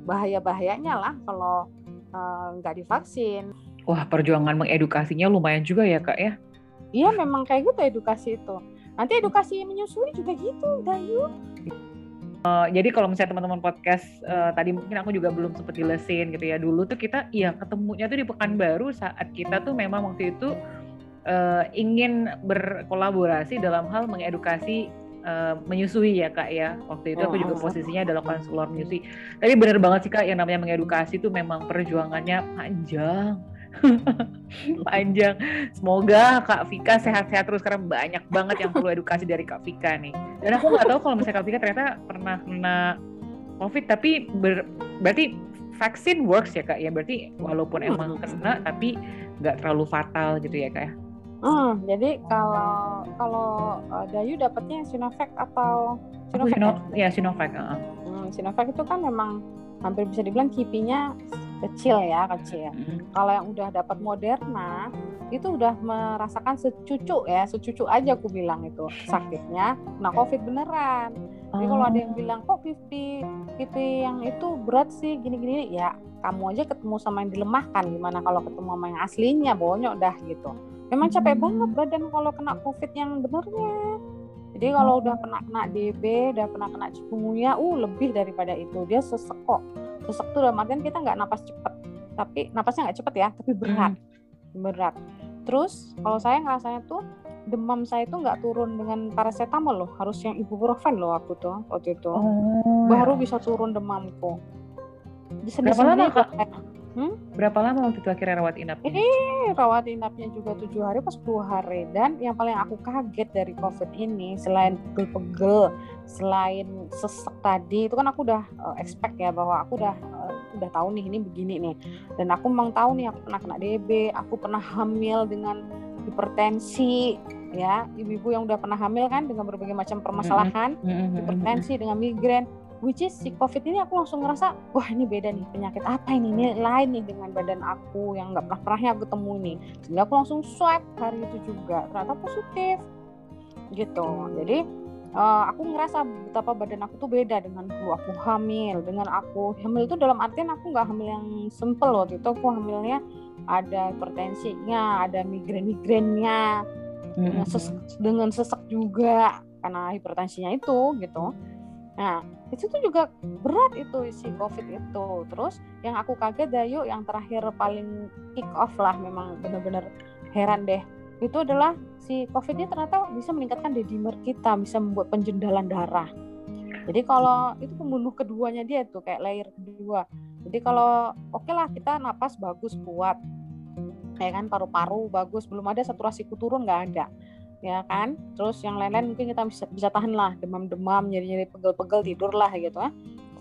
bahaya-bahayanya lah kalau eh, nggak uh, divaksin. Wah, perjuangan mengedukasinya lumayan juga ya, Kak ya? Iya, memang kayak gitu edukasi itu. Nanti edukasi menyusui juga gitu, Dayu. Uh, jadi kalau misalnya teman-teman podcast uh, tadi mungkin aku juga belum sempat jelasin gitu ya dulu tuh kita ya ketemunya tuh di Pekanbaru saat kita tuh memang waktu itu uh, ingin berkolaborasi dalam hal mengedukasi uh, menyusui ya kak ya. Waktu itu aku juga oh. posisinya adalah konselor menyusui tapi benar banget sih kak yang namanya mengedukasi itu memang perjuangannya panjang. [LAUGHS] Panjang. Semoga kak Vika sehat-sehat terus karena banyak banget yang perlu edukasi dari kak Vika nih. Dan aku nggak tahu kalau misalnya kak Vika ternyata pernah kena covid tapi ber, berarti vaksin works ya kak ya? Berarti walaupun emang kena tapi nggak terlalu fatal gitu ya kak ya Hmm, jadi kalau kalau uh, Dayu dapatnya Sinovac atau Sinovac? Sino, ya, ya Sinovac. Uh. Hmm, Sinovac itu kan memang hampir bisa dibilang kipinya kecil ya kecil. Hmm. Kalau yang udah dapat Moderna itu udah merasakan secucu ya, secucu aja aku bilang itu sakitnya Nah COVID beneran. Jadi kalau ada yang oh. bilang kok pipi pipi yang itu berat sih gini-gini ya kamu aja ketemu sama yang dilemahkan gimana kalau ketemu sama yang aslinya bonyok dah gitu. Memang capek banget badan kalau kena COVID yang benernya. Jadi kalau udah pernah kena DB, udah pernah kena cikungunya, uh lebih daripada itu dia sesek kok. Sesek tuh dalam artian kita nggak napas cepet, tapi napasnya nggak cepet ya, tapi berat, hmm. berat. Terus kalau saya ngerasanya tuh demam saya itu nggak turun dengan paracetamol loh, harus yang ibuprofen loh aku tuh waktu itu. Oh, Baru ya. bisa turun demamku. Lama kak? Hmm? Berapa lama waktu itu akhirnya rawat inap? Ini rawat inapnya juga tujuh hari pas 10 hari dan yang paling aku kaget dari covid ini selain pegel-pegel, selain sesek tadi itu kan aku udah uh, expect ya bahwa aku udah uh, udah tahu nih ini begini nih dan aku memang tahu nih aku pernah kena DB, aku pernah hamil dengan hipertensi ya ibu-ibu yang udah pernah hamil kan dengan berbagai macam permasalahan mm -hmm. hipertensi dengan migrain which is si covid ini aku langsung ngerasa wah ini beda nih penyakit apa ini? Ini lain nih dengan badan aku yang nggak pernah pernahnya aku temui nih. Sehingga aku langsung swab hari itu juga ternyata positif gitu. Jadi uh, aku ngerasa betapa badan aku tuh beda dengan dulu aku hamil dengan aku hamil itu dalam artian aku nggak hamil yang simple loh itu aku hamilnya ada hipertensinya ada migrain migrainnya dengan sesek, dengan sesek juga karena hipertensinya itu gitu Nah, itu tuh juga berat itu si COVID itu. Terus yang aku kaget Dayu yang terakhir paling kick off lah memang benar-benar heran deh. Itu adalah si COVID ini ternyata bisa meningkatkan dedimer kita, bisa membuat penjendalan darah. Jadi kalau itu pembunuh keduanya dia tuh kayak layer kedua. Jadi kalau oke okay lah kita napas bagus kuat, ya kan paru-paru bagus, belum ada saturasiku turun nggak ada ya kan? Terus yang lain-lain mungkin kita bisa bisa tahan lah demam-demam nyeri-nyeri pegel-pegel tidur lah gitu ya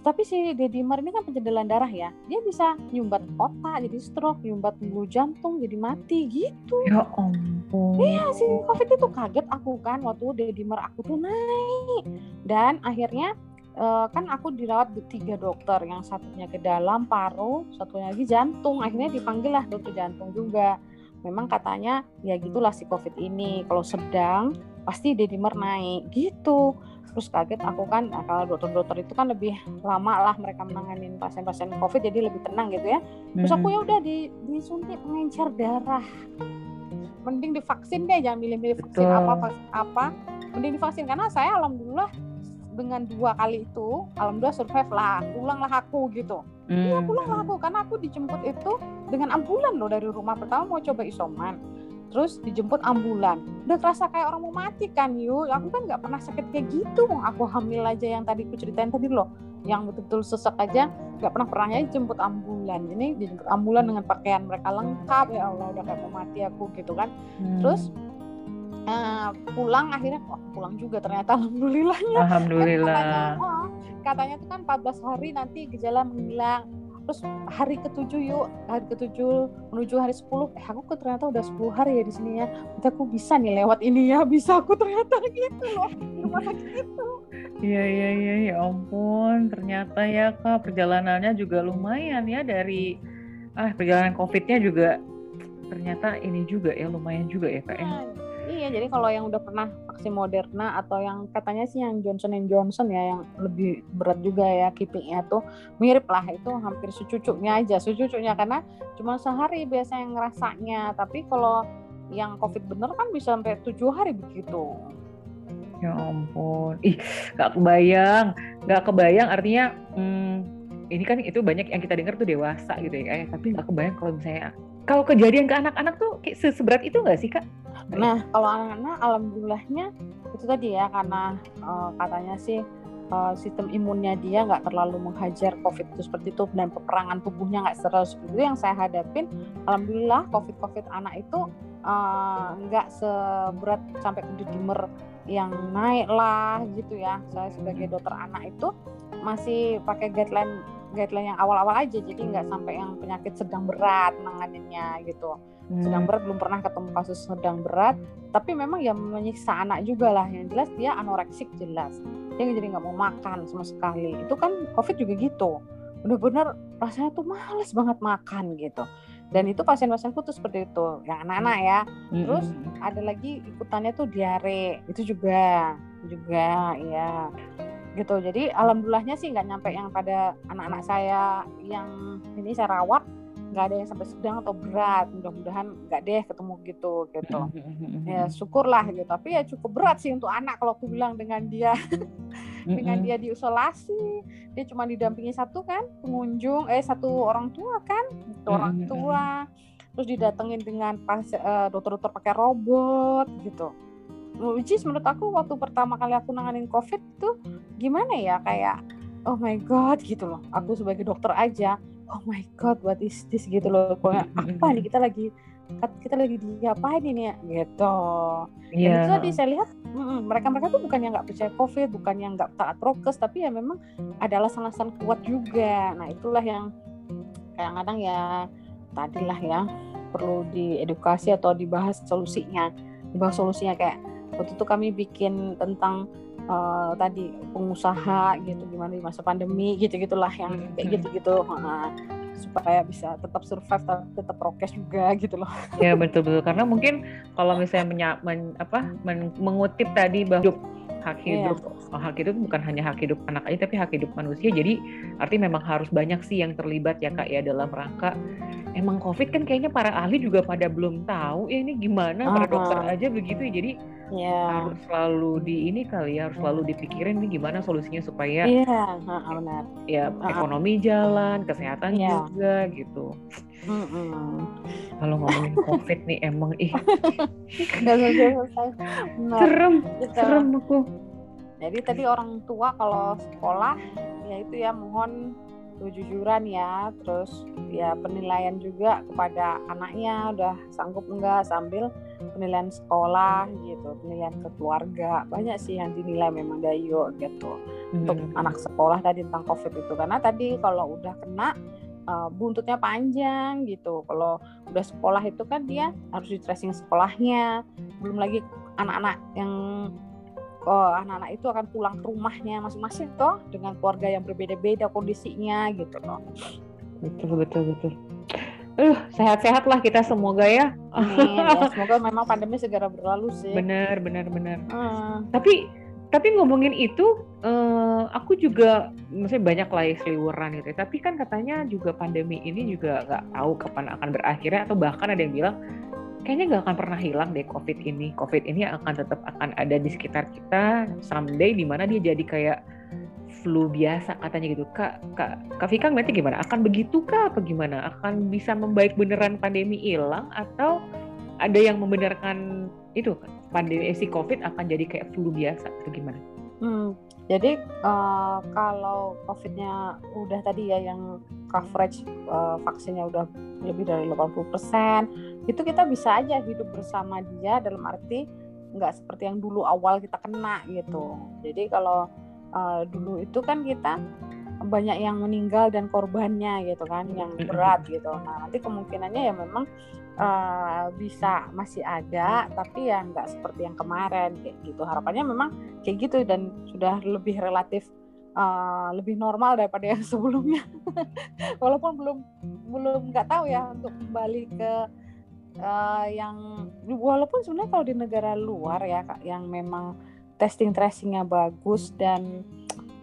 tapi si dedimer ini kan pencendelan darah ya. Dia bisa nyumbat otak jadi stroke nyumbat bulu jantung jadi mati gitu. Ya ampun. Iya si covid itu kaget aku kan waktu dedimer aku tuh naik. Dan akhirnya uh, kan aku dirawat tiga dokter yang satunya ke dalam paru satunya lagi jantung. Akhirnya dipanggil lah dokter jantung juga memang katanya ya gitulah si covid ini kalau sedang pasti dedimer naik. Gitu. Terus kaget aku kan nah, kalau dokter-dokter itu kan lebih lama lah mereka menangani pasien-pasien covid jadi lebih tenang gitu ya. Terus aku hmm. ya udah di disuntik pengencer darah. Mending divaksin deh jangan milih-milih vaksin Betul. apa apa mending divaksin. Karena saya alhamdulillah dengan dua kali itu alhamdulillah survive lah pulanglah aku gitu. Iya hmm. pulanglah aku karena aku dijemput itu dengan ambulan loh dari rumah. Pertama mau coba isoman terus dijemput ambulan. Udah terasa kayak orang mau mati kan yuk aku kan nggak pernah sakit kayak gitu. Aku hamil aja yang tadi aku ceritain tadi loh. Yang betul-betul sesak aja nggak pernah pernahnya dijemput ambulan. Ini dijemput ambulan dengan pakaian mereka lengkap. Ya Allah udah kayak mau mati aku gitu kan. Hmm. terus uh, pulang akhirnya oh, pulang juga ternyata alhamdulillahnya. Alhamdulillah. katanya, oh, katanya tuh kan 14 hari nanti gejala menghilang. Terus hari ketujuh yuk hari ketujuh menuju hari 10 eh aku ternyata udah 10 hari ya di sini ya. Nanti aku bisa nih lewat ini ya bisa aku ternyata [LAUGHS] gitu loh rumah sakit itu. Iya iya iya ya ampun. Ternyata ya kak perjalanannya juga lumayan ya dari ah perjalanan covidnya juga ternyata ini juga ya lumayan juga ya kak ya. Nah, Iya, jadi kalau yang udah pernah vaksin Moderna atau yang katanya sih yang Johnson Johnson ya yang lebih berat juga ya keepingnya tuh mirip lah itu hampir secucuknya aja, secucuknya karena cuma sehari biasanya ngerasanya. Tapi kalau yang COVID bener kan bisa sampai tujuh hari begitu. Ya ampun, ih gak kebayang, gak kebayang artinya hmm, ini kan itu banyak yang kita dengar tuh dewasa gitu ya, tapi gak kebayang kalau misalnya kalau kejadian ke anak-anak tuh seberat itu nggak sih kak? Nah kalau anak-anak alhamdulillahnya itu tadi ya karena uh, katanya sih uh, sistem imunnya dia nggak terlalu menghajar COVID itu seperti itu dan peperangan tubuhnya nggak terlalu seperti itu yang saya hadapin alhamdulillah COVID COVID anak itu uh, nggak seberat sampai ke dimer yang naik lah gitu ya. Saya sebagai dokter anak itu masih pakai guideline guideline yang awal-awal aja jadi nggak sampai yang penyakit sedang berat menangannya gitu sedang Hmm. berat belum pernah ketemu kasus sedang berat. Tapi memang yang menyiksa anak juga lah. Yang jelas dia anoreksik jelas. Dia jadi nggak mau makan sama sekali. Itu kan covid juga gitu. Bener-bener rasanya tuh males banget makan gitu. Dan itu pasien-pasienku tuh seperti itu. Yang anak-anak ya. Terus Mm-mm. ada lagi ikutannya tuh diare. Itu juga. Juga ya gitu. Jadi alhamdulillahnya sih nggak nyampe yang pada anak-anak saya yang ini saya rawat nggak ada yang sampai sedang atau berat mudah-mudahan nggak deh ketemu gitu gitu. Ya [LAUGHS] syukurlah gitu. Tapi ya cukup berat sih untuk anak kalau aku bilang dengan dia. [LAUGHS] Dengan dia diisolasi dia cuma didampingi satu kan pengunjung eh satu orang tua kan satu orang tua. Terus didatengin dengan pas eh, dokter-dokter pakai robot gitu. Which is menurut aku waktu pertama kali aku nanganin covid itu gimana ya? Kayak oh my god gitu loh. Aku sebagai dokter aja oh my god what is this gitu loh kayak apa nih kita lagi kita lagi diapain ini ya? Gitu. Dan Iya. itu tadi saya lihat mm, mereka-mereka tuh bukan yang nggak percaya covid, bukan yang nggak taat prokes, tapi ya memang ada alasan-alasan kuat juga. Nah itulah yang kadang-kadang ya tadilah ya perlu diedukasi atau dibahas solusinya, dibahas solusinya kayak waktu itu kami bikin tentang eh, tadi pengusaha gitu gimana di masa pandemi gitu gitulah yang kayak Mm-mm. gitu-gitu. Nah, supaya bisa tetap survive tapi tetap prokes juga gitu loh. Ya betul betul. Karena mungkin kalau misalnya menya- men- apa men- mengutip tadi bahwa hidup hak Iya. hidup oh, hak hidup bukan hanya hak hidup anak aja tapi hak hidup manusia. Jadi artinya memang harus banyak sih yang terlibat ya kak ya dalam rangka. Emang covid kan kayaknya para ahli juga pada belum tahu ya ini gimana? Para dokter aja begitu ya. Jadi Ya. harus selalu di ini kali ya harus selalu dipikirin nih gimana solusinya supaya Iya, ha, benar. ya ekonomi jalan kesehatan Iya. juga gitu Mm-mm. kalau ngomongin [LAUGHS] covid nih emang ih serem gitu. serem aku Jadi tadi orang tua kalau sekolah ya itu ya mohon kejujuran ya, terus ya penilaian juga kepada anaknya udah sanggup enggak sambil penilaian sekolah gitu, penilaian ke keluarga banyak sih yang dinilai memang dayo gitu untuk Hmm. anak sekolah tadi tentang covid itu karena tadi kalau udah kena uh, buntutnya panjang gitu kalau udah sekolah itu kan dia harus di tracing sekolahnya belum lagi anak-anak yang oh, anak-anak itu akan pulang ke rumahnya masing-masing toh dengan keluarga yang berbeda-beda kondisinya gitu loh betul betul betul. Uh sehat-sehat lah kita semoga ya. Amin. ya, [LAUGHS] semoga memang pandemi segera berlalu sih. Benar benar benar. Hmm, tapi tapi ngomongin itu eh, aku juga maksudnya banyak lah ya seliweran gitu tapi kan katanya juga pandemi ini juga nggak tahu kapan akan berakhirnya atau bahkan ada yang bilang kayaknya nggak akan pernah hilang deh covid ini. Covid ini akan tetap akan ada di sekitar kita. Someday di mana dia jadi kayak flu biasa katanya gitu. Kak kak kak Vika ngeliatnya gimana? Akan begitu kah apa gimana? Akan bisa membaik beneran pandemi hilang atau ada yang membenarkan itu pandemi si covid akan jadi kayak flu biasa atau gimana? Hmm, jadi eh, kalau COVID-nya udah tadi ya yang coverage eh, vaksinnya udah lebih dari 80%, itu kita bisa aja hidup bersama dia dalam arti nggak seperti yang dulu awal kita kena gitu. Jadi kalau eh, dulu itu kan kita banyak yang meninggal dan korbannya gitu kan, yang berat gitu. Nah nanti kemungkinannya ya memang eh, bisa masih ada, tapi ya nggak seperti yang kemarin kayak gitu. Harapannya memang kayak gitu dan sudah lebih relatif uh, lebih normal daripada yang sebelumnya. [LAUGHS] Walaupun belum belum nggak tahu ya untuk kembali ke uh, yang walaupun sebenarnya kalau di negara luar ya Kak, yang memang testing tracingnya bagus dan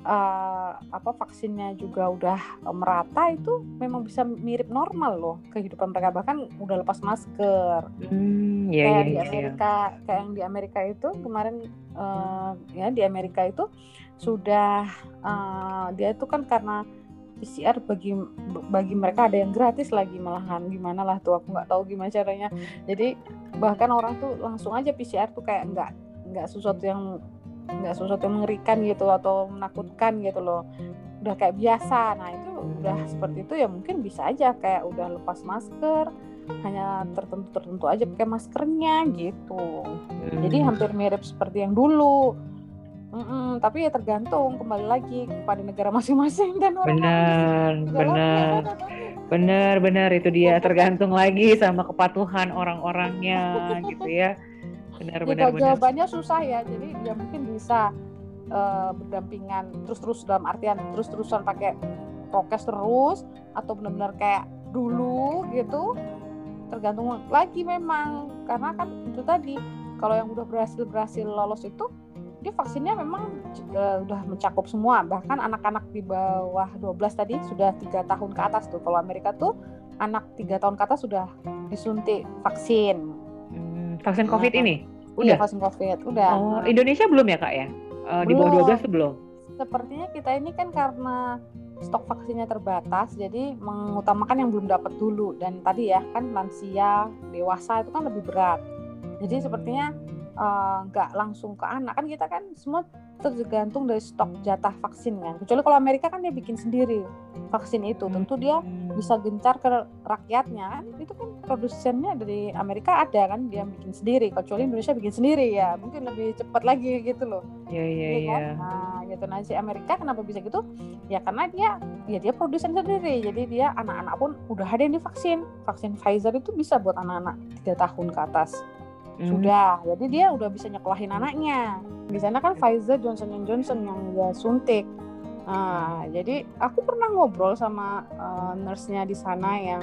uh, apa vaksinnya juga udah merata itu memang bisa mirip normal loh kehidupan mereka. Bahkan udah lepas masker. Hmm ya kayak ya, di ya, ya. Amerika kayak yang di Amerika itu kemarin eh, ya di Amerika itu sudah eh, dia itu kan karena PCR bagi bagi mereka ada yang gratis lagi malahan. Gimana lah tuh aku nggak tahu gimana caranya. Jadi bahkan orang tuh langsung aja PCR tuh kayak nggak nggak sesuatu yang nggak sesuatu yang mengerikan gitu atau menakutkan gitu loh. Udah kayak biasa. Nah itu udah seperti itu ya mungkin bisa aja kayak udah lepas masker hanya tertentu tertentu aja pakai maskernya gitu. Jadi Hmm. hampir mirip seperti yang dulu Mm-mm, tapi ya tergantung kembali lagi kepada negara masing-masing dan orang benar benar. benar benar itu dia. Tergantung lagi sama kepatuhan orang-orangnya gitu ya. Benar ya, benar benar. jawabannya susah ya jadi ya mungkin bisa uh, berdampingan terus-terus dalam artian terus-terusan pakai prokes terus atau benar-benar kayak dulu gitu. Tergantung lagi memang karena kan itu tadi kalau yang udah berhasil berhasil lolos itu dia vaksinnya memang uh, udah mencakup semua. Bahkan anak-anak di bawah 12 tadi sudah tiga tahun ke atas tuh. Kalau Amerika tuh anak tiga tahun ke atas sudah disuntik vaksin. Hmm, vaksin COVID nah, ini? Iya, udah? iya, vaksin COVID. Udah. Oh, Indonesia belum ya kak ya? Uh, di bawah 12 belum? Sepertinya kita ini kan karena stok vaksinnya terbatas jadi mengutamakan yang belum dapat dulu. Dan tadi ya kan lansia dewasa itu kan lebih berat. Jadi sepertinya Eh, nggak uh, langsung ke anak. Kan kita kan semua tergantung dari stok jatah vaksin kan. Kecuali kalau Amerika kan dia bikin sendiri vaksin itu. Tentu dia hmm. bisa gencar ke rakyatnya kan. Itu kan produsennya dari Amerika ada kan dia bikin sendiri. Kecuali Indonesia bikin sendiri ya mungkin lebih cepat lagi gitu loh. Iya iya iya. kan? nah gitu. Nah si Amerika kenapa bisa gitu? Ya karena dia ya dia produsen sendiri. Jadi dia anak-anak pun udah ada yang divaksin. Vaksin Pfizer itu bisa buat anak-anak tiga tahun ke atas hmm. sudah jadi dia udah bisa nyekolahin anaknya. Di sana kan Pfizer Johnson Johnson yang dia suntik. Nah jadi aku pernah ngobrol sama uh, nurse-nya di sana yang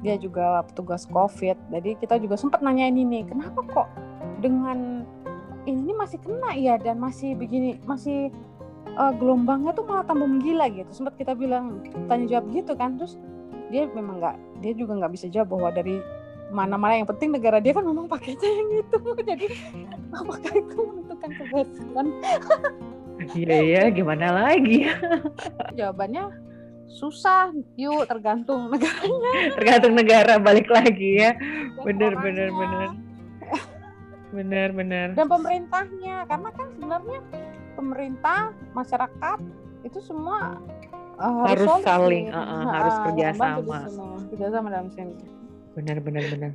dia juga petugas COVID. Jadi kita juga sempat nanya ini kenapa kok dengan ini masih kena ya dan masih begini masih uh, gelombangnya tuh malah tambah menggila gitu. Sempat kita bilang tanya jawab gitu kan. Terus dia memang nggak dia juga nggak bisa jawab bahwa dari mana-mana yang penting negara dia kan memang pakainya yang itu. [LAUGHS] Jadi apakah itu menentukan keberhasilan? [LAUGHS] Iya iya gimana lagi? [LAUGHS] Jawabannya susah. Yuk tergantung negaranya. Tergantung negara balik lagi ya. Bener bener bener. Bener bener. Dan pemerintahnya karena kan sebenarnya pemerintah masyarakat itu semua uh, harus, harus saling uh, uh, harus kerjasama kerjasama dalam sini benar benar benar.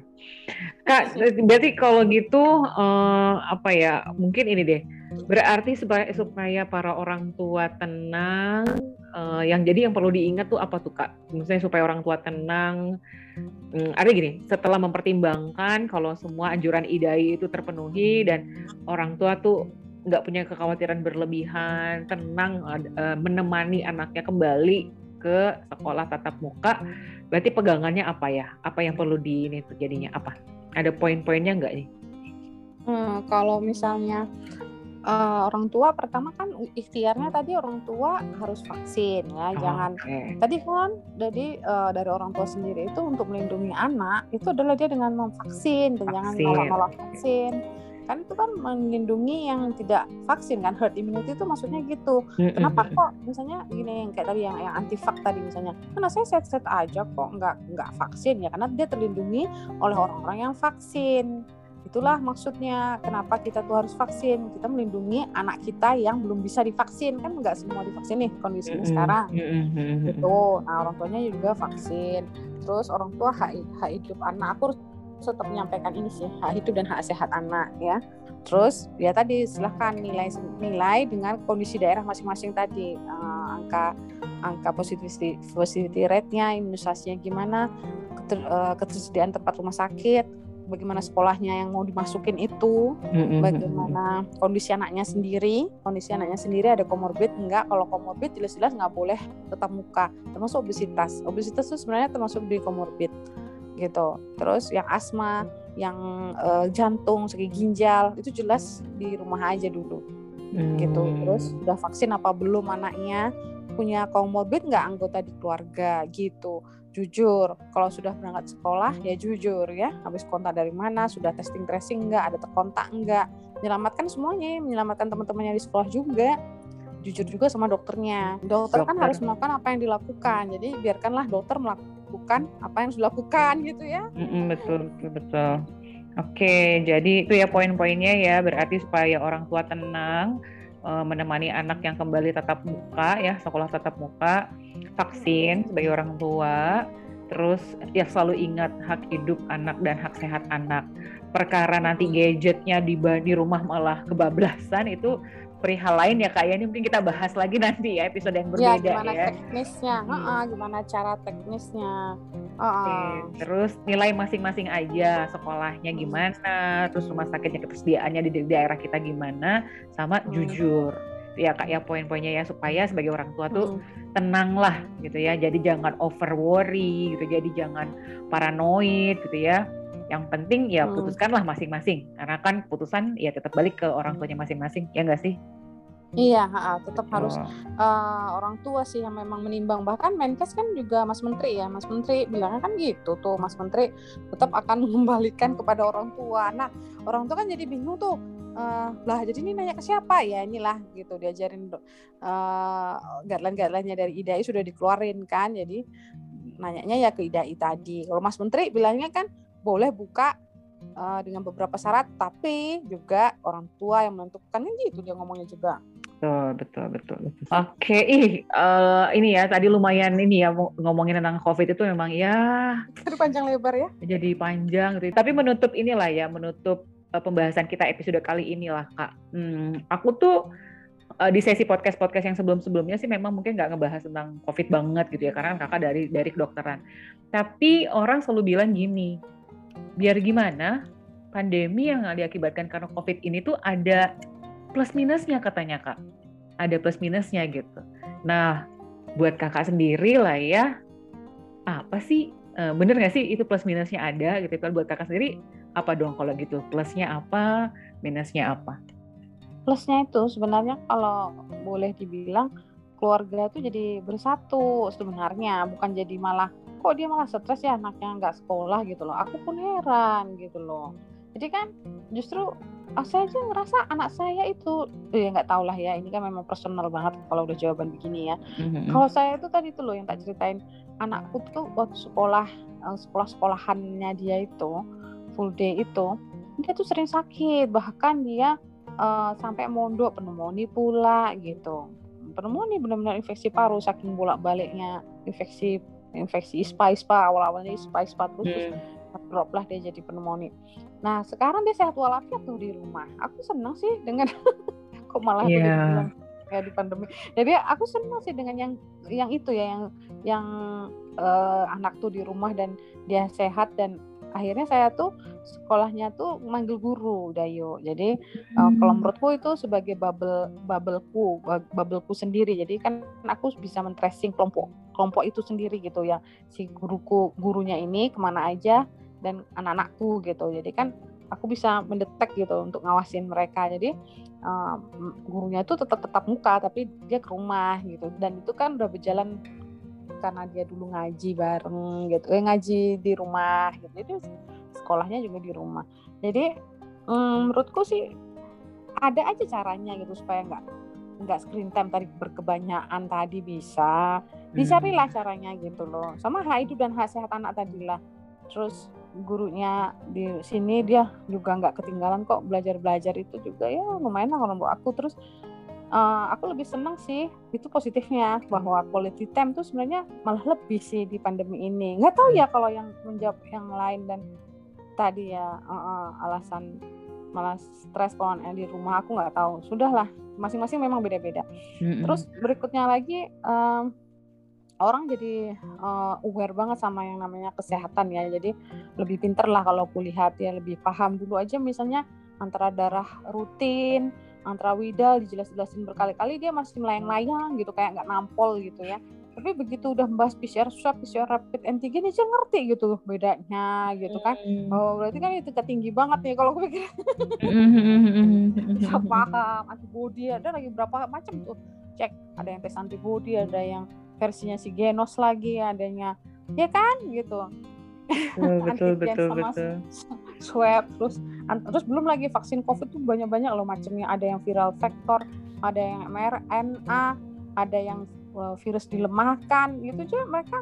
Kak berarti kalau gitu uh, apa ya mungkin ini deh. Berarti supaya supaya para orang tua tenang uh, yang jadi yang perlu diingat tuh apa tuh kak? Misalnya supaya orang tua tenang. Um, ada gini setelah mempertimbangkan kalau semua anjuran idai itu terpenuhi dan orang tua tuh nggak punya kekhawatiran berlebihan tenang uh, menemani anaknya kembali ke sekolah tatap muka Berarti pegangannya apa ya? Apa yang perlu di ini terjadinya apa? Ada poin-poinnya nggak nih? Hmm, kalau misalnya uh, orang tua pertama kan ikhtiarnya tadi orang tua harus vaksin ya, oh, jangan okay. tadi kan jadi uh, dari orang tua sendiri itu untuk melindungi anak itu adalah dia dengan memvaksin dan jangan nolak-nolak vaksin kan itu kan melindungi yang tidak vaksin kan herd immunity itu maksudnya gitu. Kenapa kok misalnya gini yang kayak tadi yang, yang anti vak tadi misalnya karena saya set-set aja kok nggak nggak vaksin. Ya karena dia terlindungi oleh orang-orang yang vaksin. Itulah maksudnya kenapa kita tuh harus vaksin? Kita melindungi anak kita yang belum bisa divaksin. Kan nggak semua divaksin nih kondisinya sekarang. gitu nah orang tuanya juga vaksin. Terus orang tua hak, hak hidup anak aku harus tetap menyampaikan ini sih hak hidup dan hak sehat anak ya. Terus ya tadi silahkan nilai nilai dengan kondisi daerah masing-masing tadi. Uh, angka angka positivity positivity rate-nya imunisasinya gimana keter, uh, ketersediaan tempat rumah sakit bagaimana sekolahnya yang mau dimasukin itu bagaimana kondisi anaknya sendiri. Kondisi anaknya sendiri ada komorbid enggak? Kalau komorbid jelas-jelas nggak boleh tetap muka termasuk obesitas. Obesitas itu sebenarnya termasuk di komorbid gitu. Terus yang asma, yang uh, jantung, segi ginjal itu jelas di rumah aja dulu. Hmm. Gitu. Terus udah vaksin apa belum anaknya? Punya komorbid nggak anggota di keluarga gitu. Jujur, kalau sudah berangkat sekolah ya jujur ya. Habis kontak dari mana, sudah testing tracing nggak, ada terkontak nggak. Menyelamatkan semuanya, menyelamatkan teman-temannya di sekolah juga jujur juga sama dokternya. Dokter, dokter kan harus melakukan apa yang dilakukan. Jadi biarkanlah dokter melakukan apa yang harus dilakukan gitu ya. Mm-mm, betul betul betul. Oke, jadi itu ya poin-poinnya ya. Berarti supaya orang tua tenang uh, menemani anak yang kembali tatap muka ya, sekolah tatap muka, vaksin sebagai orang tua. Terus ya selalu ingat hak hidup anak dan hak sehat anak. Perkara nanti gadgetnya di di rumah malah kebablasan itu perihal lain ya kak ya ini mungkin kita bahas lagi nanti ya episode yang berbeda ya. Gimana ya. teknisnya, hmm. uh, gimana cara teknisnya. Uh, Oke, terus nilai masing-masing aja sekolahnya hmm. gimana, terus rumah sakitnya ketersediaannya di daerah kita gimana, sama hmm. jujur ya kak ya poin-poinnya ya supaya sebagai orang tua tuh hmm. tenang lah gitu ya jadi jangan over worry gitu jadi jangan paranoid gitu ya yang penting ya hmm. putuskanlah masing-masing karena kan putusan ya tetap balik ke orang tuanya masing-masing ya enggak sih Iya, tetap harus uh, orang tua sih yang memang menimbang. Bahkan Menkes kan juga Mas Menteri ya, Mas Menteri bilangnya kan gitu tuh, Mas Menteri tetap akan [LAUGHS] mengembalikan kepada orang tua. Nah, orang tua kan jadi bingung tuh, uh, lah jadi ini nanya ke siapa ya inilah gitu diajarin uh, guideline-guideline-nya dari IDAI sudah dikeluarin kan, jadi nanyanya ya ke IDAI tadi. Kalau Mas Menteri bilangnya kan boleh buka uh, dengan beberapa syarat, tapi juga orang tua yang menentukan kan gitu dia ngomongnya juga. Betul, betul, betul. betul. Oke, okay. ih uh, ini ya tadi lumayan ini ya ngomongin tentang COVID itu memang ya. Jadi panjang lebar ya. Jadi panjang gitu. Tapi menutup inilah ya, menutup uh, pembahasan kita episode kali inilah kak. Hmm, aku tuh uh, di sesi podcast podcast yang sebelum sebelumnya sih memang mungkin nggak ngebahas tentang COVID banget gitu ya, karena kakak dari dari kedokteran. Tapi orang selalu bilang gini, biar gimana pandemi yang diakibatkan karena COVID ini tuh ada plus minusnya katanya kak. Ada plus minusnya gitu. Nah buat kakak sendiri lah ya apa sih eh, bener gak sih itu plus minusnya ada gitu? Kan buat kakak sendiri apa dong kalau gitu? Plusnya apa minusnya apa? Plusnya itu sebenarnya kalau boleh dibilang keluarga itu jadi bersatu sebenarnya bukan jadi malah kok dia malah stres ya anaknya nggak sekolah gitu loh. Aku pun heran gitu loh. Jadi kan justru oh, saya aja ngerasa anak saya itu ya nggak tau lah ya ini kan memang personal banget kalau udah jawaban begini ya. Mm-hmm. kalau saya itu tadi tuh loh yang tak ceritain anakku tuh waktu sekolah eh, sekolah sekolahannya dia itu full day itu dia tuh sering sakit. Bahkan dia uh, sampai mondok pneumonia pula gitu. Pneumonia benar-benar infeksi paru saking bolak baliknya infeksi infeksi ispa ispa awal awalnya ispa ispa terus, mm. terus drop lah dia jadi pneumonia. Nah sekarang dia sehat walafiat tuh di rumah. Aku senang sih dengan [LAUGHS] kok malah yeah. kayak di pandemi. Jadi aku senang sih dengan yang yang itu ya yang yang uh, anak tuh di rumah dan dia sehat dan akhirnya saya tuh sekolahnya tuh manggil guru Dayo. Jadi hmm. uh, kalau menurutku itu sebagai bubble bubbleku bubbleku sendiri. Jadi kan aku bisa men-tracing kelompok kelompok itu sendiri gitu ya. Si guruku gurunya ini ke mana aja dan anak-anakku gitu jadi kan aku bisa mendetek gitu untuk ngawasin mereka jadi uh, gurunya itu tetap tetap muka tapi dia ke rumah gitu dan itu kan udah berjalan karena dia dulu ngaji bareng gitu eh ngaji di rumah gitu. Jadi sekolahnya juga di rumah. Jadi um, menurutku sih ada aja caranya gitu supaya nggak nggak screen time tadi berkebanyakan tadi bisa. Dicarilah hmm. caranya gitu loh. Sama hidup dan hak sehat anak tadi lah terus gurunya di sini dia juga nggak ketinggalan kok belajar belajar itu juga. Ya lumayan lah kalau aku. Terus uh, aku lebih senang sih itu positifnya bahwa quality time tuh sebenarnya malah lebih sih di pandemi ini. Nggak tahu ya kalau yang menjawab yang lain dan tadi ya uh, uh, alasan malah stres kalau di rumah aku nggak tahu. Sudahlah masing-masing memang beda-beda. Mm-hmm. terus berikutnya lagi um, orang jadi uh, aware banget sama yang namanya kesehatan ya. Jadi lebih pinter lah kalau aku lihat ya lebih paham dulu aja misalnya antara darah rutin antara widal dijelas-jelasin berkali-kali dia masih melayang-layang gitu kayak nggak nampol gitu ya tapi begitu udah membahas PCR swab, PCR rapid antigen aja ngerti gitu bedanya gitu kan. Hmm. Oh berarti kan itu tinggi banget nih kalau gue pikir. Bisa paham antibody ada lagi berapa macam tuh. Cek ada yang tes antibody, ada yang versinya si Genos lagi adanya ya kan gitu [LAUGHS] betul betul sama betul swab terus terus belum lagi vaksin covid tuh banyak banyak loh macamnya ada yang viral vector ada yang mRNA ada yang uh, virus dilemahkan gitu aja mereka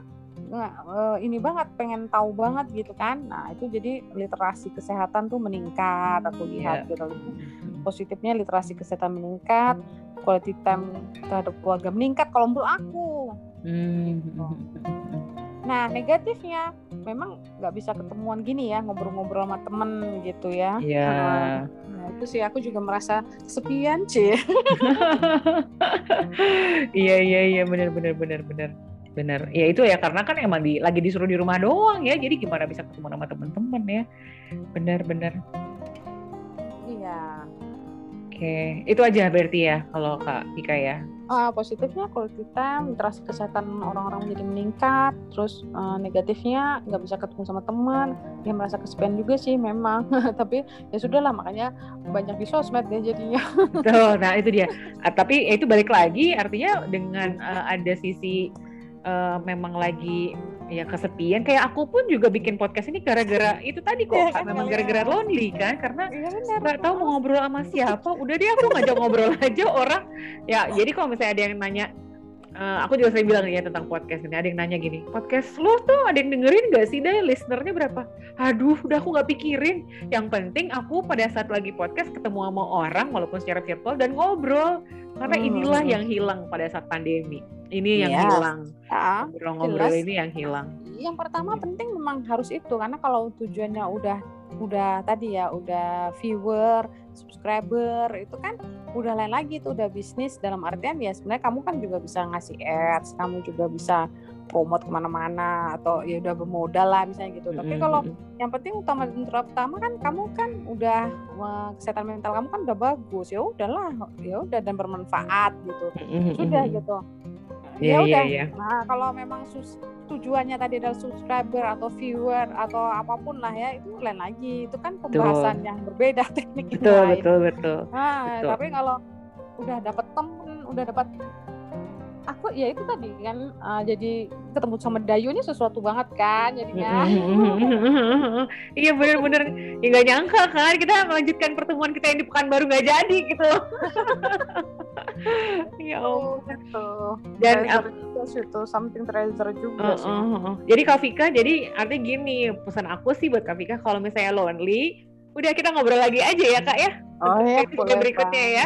uh, ini banget pengen tahu banget gitu kan nah itu jadi literasi kesehatan tuh meningkat aku lihat yeah. gitu positifnya literasi kesehatan meningkat quality time terhadap keluarga meningkat kalau menurut aku. Hmm. Gitu. Nah negatifnya memang nggak bisa ketemuan gini ya ngobrol-ngobrol sama temen gitu ya. Iya. Nah itu sih aku juga merasa kesepian sih. [LAUGHS] iya iya iya benar benar benar benar benar. Ya itu ya karena kan emang di lagi disuruh di rumah doang ya. Jadi gimana bisa ketemu sama temen-temen ya. Benar benar. Iya. Oke, itu aja berarti ya kalau Kak Ika ya. Uh, positifnya kalau kita literasi kesehatan orang-orang menjadi meningkat, terus uh, negatifnya nggak bisa ketemu sama teman, ya merasa kesepian juga sih memang, [LAUGHS] tapi ya sudahlah makanya banyak di sosmed deh jadinya. [LAUGHS] Tuh, nah itu dia. Uh, tapi itu balik lagi, artinya dengan uh, ada sisi uh, memang lagi ya kesepian. Kayak aku pun juga bikin podcast ini gara-gara itu tadi kok ya, kan, memang gara-gara lonely kan? Karena iya, nggak ya, tahu mau ngobrol sama siapa. Udah deh aku ngajak ngobrol [LAUGHS] aja orang. Ya jadi kalau misalnya ada yang nanya Uh, aku juga sering bilang ya tentang podcast ini. Ada yang nanya gini, podcast lo tuh ada yang dengerin gak sih? Deh, listenernya berapa? Aduh, udah aku gak pikirin. Yang penting aku pada saat lagi podcast ketemu sama orang, walaupun secara virtual, dan ngobrol. Karena hmm. inilah yang hilang pada saat pandemi. Ini yang yes. hilang. Ya, Ngobrol-ngobrol ini yang hilang. Yang pertama penting memang harus itu, karena kalau tujuannya udah udah tadi ya udah viewer subscriber itu kan udah lain lagi tuh udah bisnis. Dalam artian ya sebenarnya kamu kan juga bisa ngasih ads kamu juga bisa promote ke mana-mana atau ya udah bermodal lah misalnya gitu. Tapi kalau yang penting utama utama kan kamu kan udah kesehatan mental kamu kan udah bagus. Ya udahlah ya udah dan bermanfaat gitu. Sudah gitu yeah, ya iya, udah yeah, yeah. nah kalau memang sus tujuannya tadi adalah subscriber atau viewer atau apa pun lah ya itu lain lagi itu kan pembahasan betul. yang berbeda [LAUGHS] teknik betul lain. betul betul nah betul. tapi kalau udah dapat temen udah dapat aku ya itu tadi kan uh, jadi ketemu sama Dayu ini sesuatu banget kan jadinya. [LAUGHS] Iya bener-bener. Ya nggak nyangka kan kita melanjutkan pertemuan kita yang di baru nggak jadi gitu. [LAUGHS] Ya oh gitu. Dan itu something treasure juga uh, sih. Uh, uh. jadi Kak Vika jadi artinya gini pesan aku sih buat Kak Vika kalau misalnya lonely udah kita ngobrol lagi aja ya kak ya. Oh ya berikutnya ya.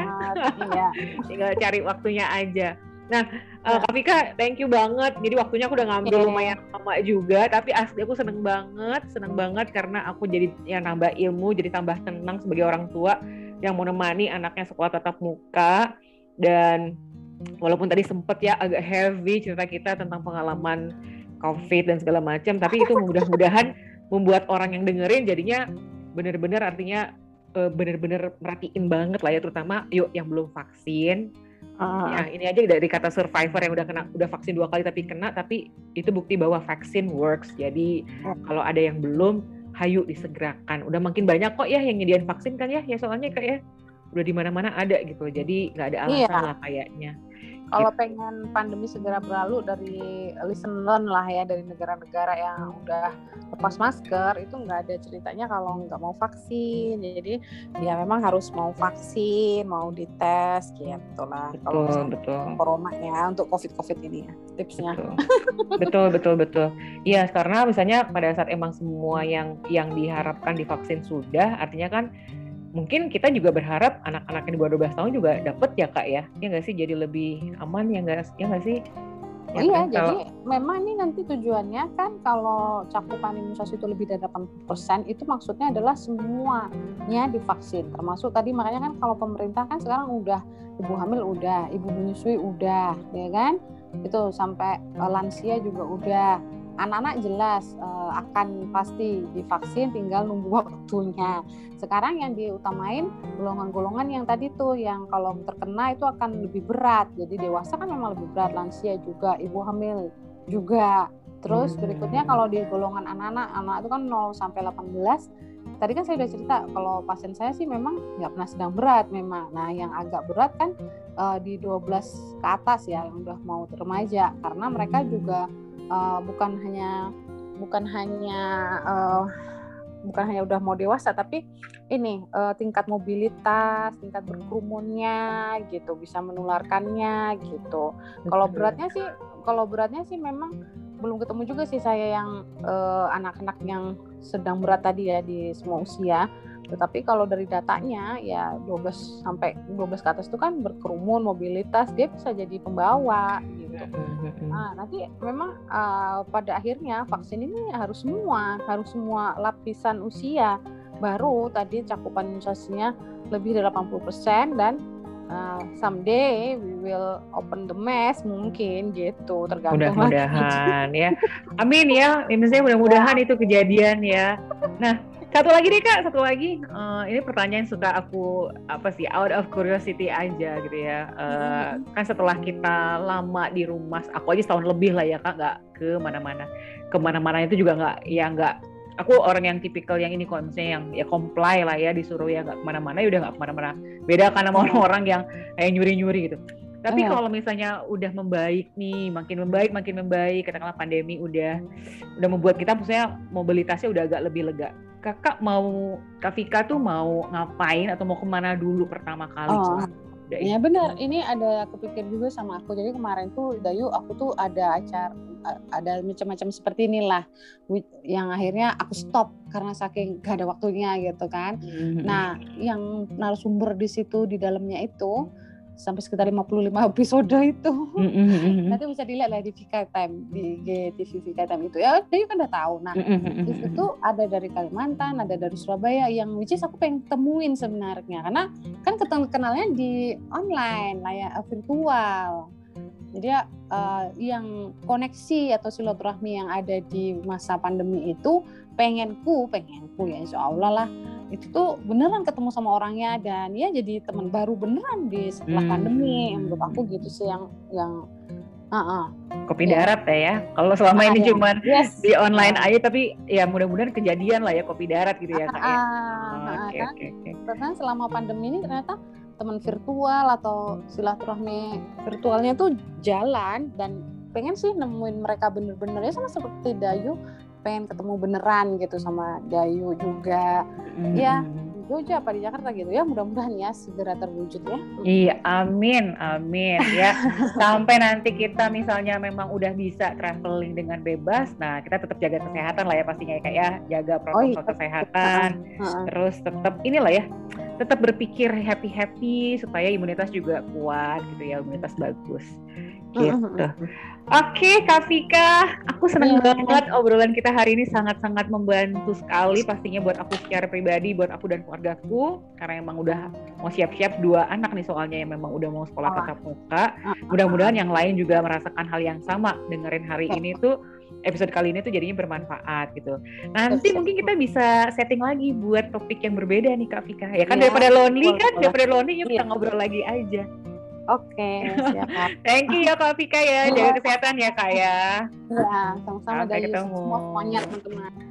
iya. [LAUGHS] tinggal cari waktunya aja Nah, uh, Kak Vika, thank you banget. Jadi waktunya aku udah ngambil yeah. lumayan lama juga, tapi asli aku seneng banget, seneng banget karena aku jadi yang nambah ilmu, jadi tambah tenang sebagai orang tua yang mau nemani anaknya sekolah tatap muka dan walaupun tadi sempet ya agak heavy cerita kita tentang pengalaman COVID dan segala macam, tapi itu [LAUGHS] mudah-mudahan membuat orang yang dengerin jadinya bener-bener artinya uh, bener-bener merhatiin banget lah ya terutama yuk yang belum vaksin Uh, ya ini aja dari kata survivor yang udah kena udah vaksin dua kali tapi kena tapi itu bukti bahwa vaksin works. Jadi uh, kalau ada yang belum hayu disegerakan. Udah makin banyak kok ya yang nyediain vaksin kan ya ya soalnya kayak ya. Udah di mana-mana ada gitu. Jadi nggak ada alasan iya. lah kayaknya kalau gitu. pengen pandemi segera berlalu dari listen learn lah ya dari negara-negara yang udah lepas masker itu nggak ada ceritanya kalau nggak mau vaksin jadi ya memang harus mau vaksin mau dites gitu lah kalau betul. corona ya untuk covid covid ini ya tipsnya betul betul betul betul iya karena misalnya pada saat emang semua yang yang diharapkan divaksin sudah artinya kan mungkin kita juga berharap anak-anak yang di bawah 12 tahun juga dapat ya kak ya ya nggak sih jadi lebih aman ya nggak ya nggak sih ya iya, kan? jadi memang ini nanti tujuannya kan kalau cakupan imunisasi itu lebih dari 80% itu maksudnya adalah semuanya divaksin. Termasuk tadi makanya kan kalau pemerintah kan sekarang udah ibu hamil udah, ibu menyusui udah, ya kan? Itu sampai uh, lansia juga udah anak-anak jelas uh, akan pasti divaksin tinggal nunggu [LAUGHS] waktunya. Sekarang yang diutamain golongan-golongan yang tadi tuh yang kalau terkena itu akan lebih berat. Jadi dewasa kan memang lebih berat lansia juga ibu hamil juga. Terus hmm. berikutnya kalau di golongan anak-anak anak itu kan 0 sampai 18 tadi kan saya sudah cerita kalau pasien saya sih memang nggak pernah sedang berat memang. Nah yang agak berat kan uh, di 12 ke atas ya yang udah mau remaja karena mereka juga uh, bukan hanya bukan hanya uh, bukan hanya udah mau dewasa tapi ini uh, tingkat mobilitas, tingkat berkerumunnya gitu bisa menularkannya gitu. Kalau beratnya sih kalau beratnya sih memang belum ketemu juga sih saya yang anak-anak uh, yang sedang berat tadi ya di semua usia. Tetapi kalau dari datanya ya 12 sampai 12 ke atas itu kan berkerumun, mobilitas, dia bisa jadi pembawa gitu gitu. Nah, nanti memang uh, pada akhirnya vaksin ini harus semua, harus semua lapisan usia. Baru tadi cakupan imunisasinya lebih dari 80% dan uh, someday we will open the mask mungkin gitu tergantung mudah-mudahan ya amin ya misalnya mudah-mudahan ya. itu kejadian ya nah satu lagi deh kak satu lagi. Uh, ini pertanyaan suka aku apa sih out of curiosity aja gitu ya. Uh, kan setelah kita lama di rumah aku aja setahun lebih lah ya kak nggak ke mana-mana. Ke mana-mana itu juga nggak ya nggak aku orang yang tipikal yang ini misalnya yang ya comply lah ya disuruh ya nggak ke mana-mana ya udah nggak ke mana-mana. Beda karena sama orang-orang yang kayak nyuri-nyuri gitu. Tapi oh. kalau misalnya udah membaik nih, makin membaik, makin membaik, katakanlah pandemi udah udah membuat kita maksudnya mobilitasnya udah agak lebih lega kakak mau Kak Vika tuh mau ngapain atau mau ke mana dulu pertama kali? Oh. Ya benar, ini ada kepikir juga sama aku. Jadi kemarin tuh Dayu aku tuh ada acara ada macam-macam seperti inilah yang akhirnya aku stop karena saking gak ada waktunya gitu kan. Mm-hmm. Nah, yang narasumber di situ di dalamnya itu sampai sekitar 55 episode itu. Mm-hmm. Nanti bisa dilihat lah di Vika Time di GTV Vika Time itu. Ya, dia kan udah tahu. Nah, mm-hmm. di situ ada dari Kalimantan, ada dari Surabaya yang which is aku pengen temuin sebenarnya karena kan ketemu kenalnya di online lah ya virtual. Jadi uh, yang koneksi atau silaturahmi yang ada di masa pandemi itu pengenku, pengenku ya insya Allah lah itu tuh beneran ketemu sama orangnya dan ya jadi teman baru beneran di setelah hmm. pandemi menurut aku gitu sih yang yang uh -uh. kopi ya. darat ya ya kalau selama ah, ini ya. cuma yes. di online aja tapi ya mudah-mudahan kejadian lah ya kopi darat gitu ya kak ya oke oke karena selama pandemi ini ternyata teman virtual atau silaturahmi virtualnya tuh jalan dan pengen sih nemuin mereka bener-bener ya sama seperti Dayu pengen ketemu beneran gitu sama Dayu juga. Mm. ya Jogja apa di Jakarta gitu ya mudah-mudahan ya segera terwujud ya. Iya amin amin. Ya [LAUGHS] sampai nanti kita misalnya memang udah bisa traveling dengan bebas nah kita tetap jaga kesehatan lah ya pastinya ya kayak ya. Jaga oh, protokol oh, iya. kesehatan terus tetap inilah ya tetap berpikir happy happy supaya imunitas juga kuat gitu ya imunitas bagus gitu. Oke, okay, Kak Vika, aku senang yeah. banget obrolan kita hari ini sangat-sangat membantu sekali pastinya buat aku secara pribadi, buat aku dan keluargaku karena emang udah mau siap-siap dua anak nih soalnya yang memang udah mau sekolah tatap muka. Mudah-mudahan yang lain juga merasakan hal yang sama dengerin hari ini tuh episode kali ini tuh jadinya bermanfaat gitu. Nanti mungkin kita bisa setting lagi buat topik yang berbeda nih Kak Vika. Ya kan yeah. daripada lonely kan, daripada lonely yuk kita iya. ngobrol lagi aja. Oke, siap. [LAUGHS] Thank you ya Kak Vika ya, jaga kesehatan ya Kak ya. Iya, sama-sama dari semua semuanya teman-teman.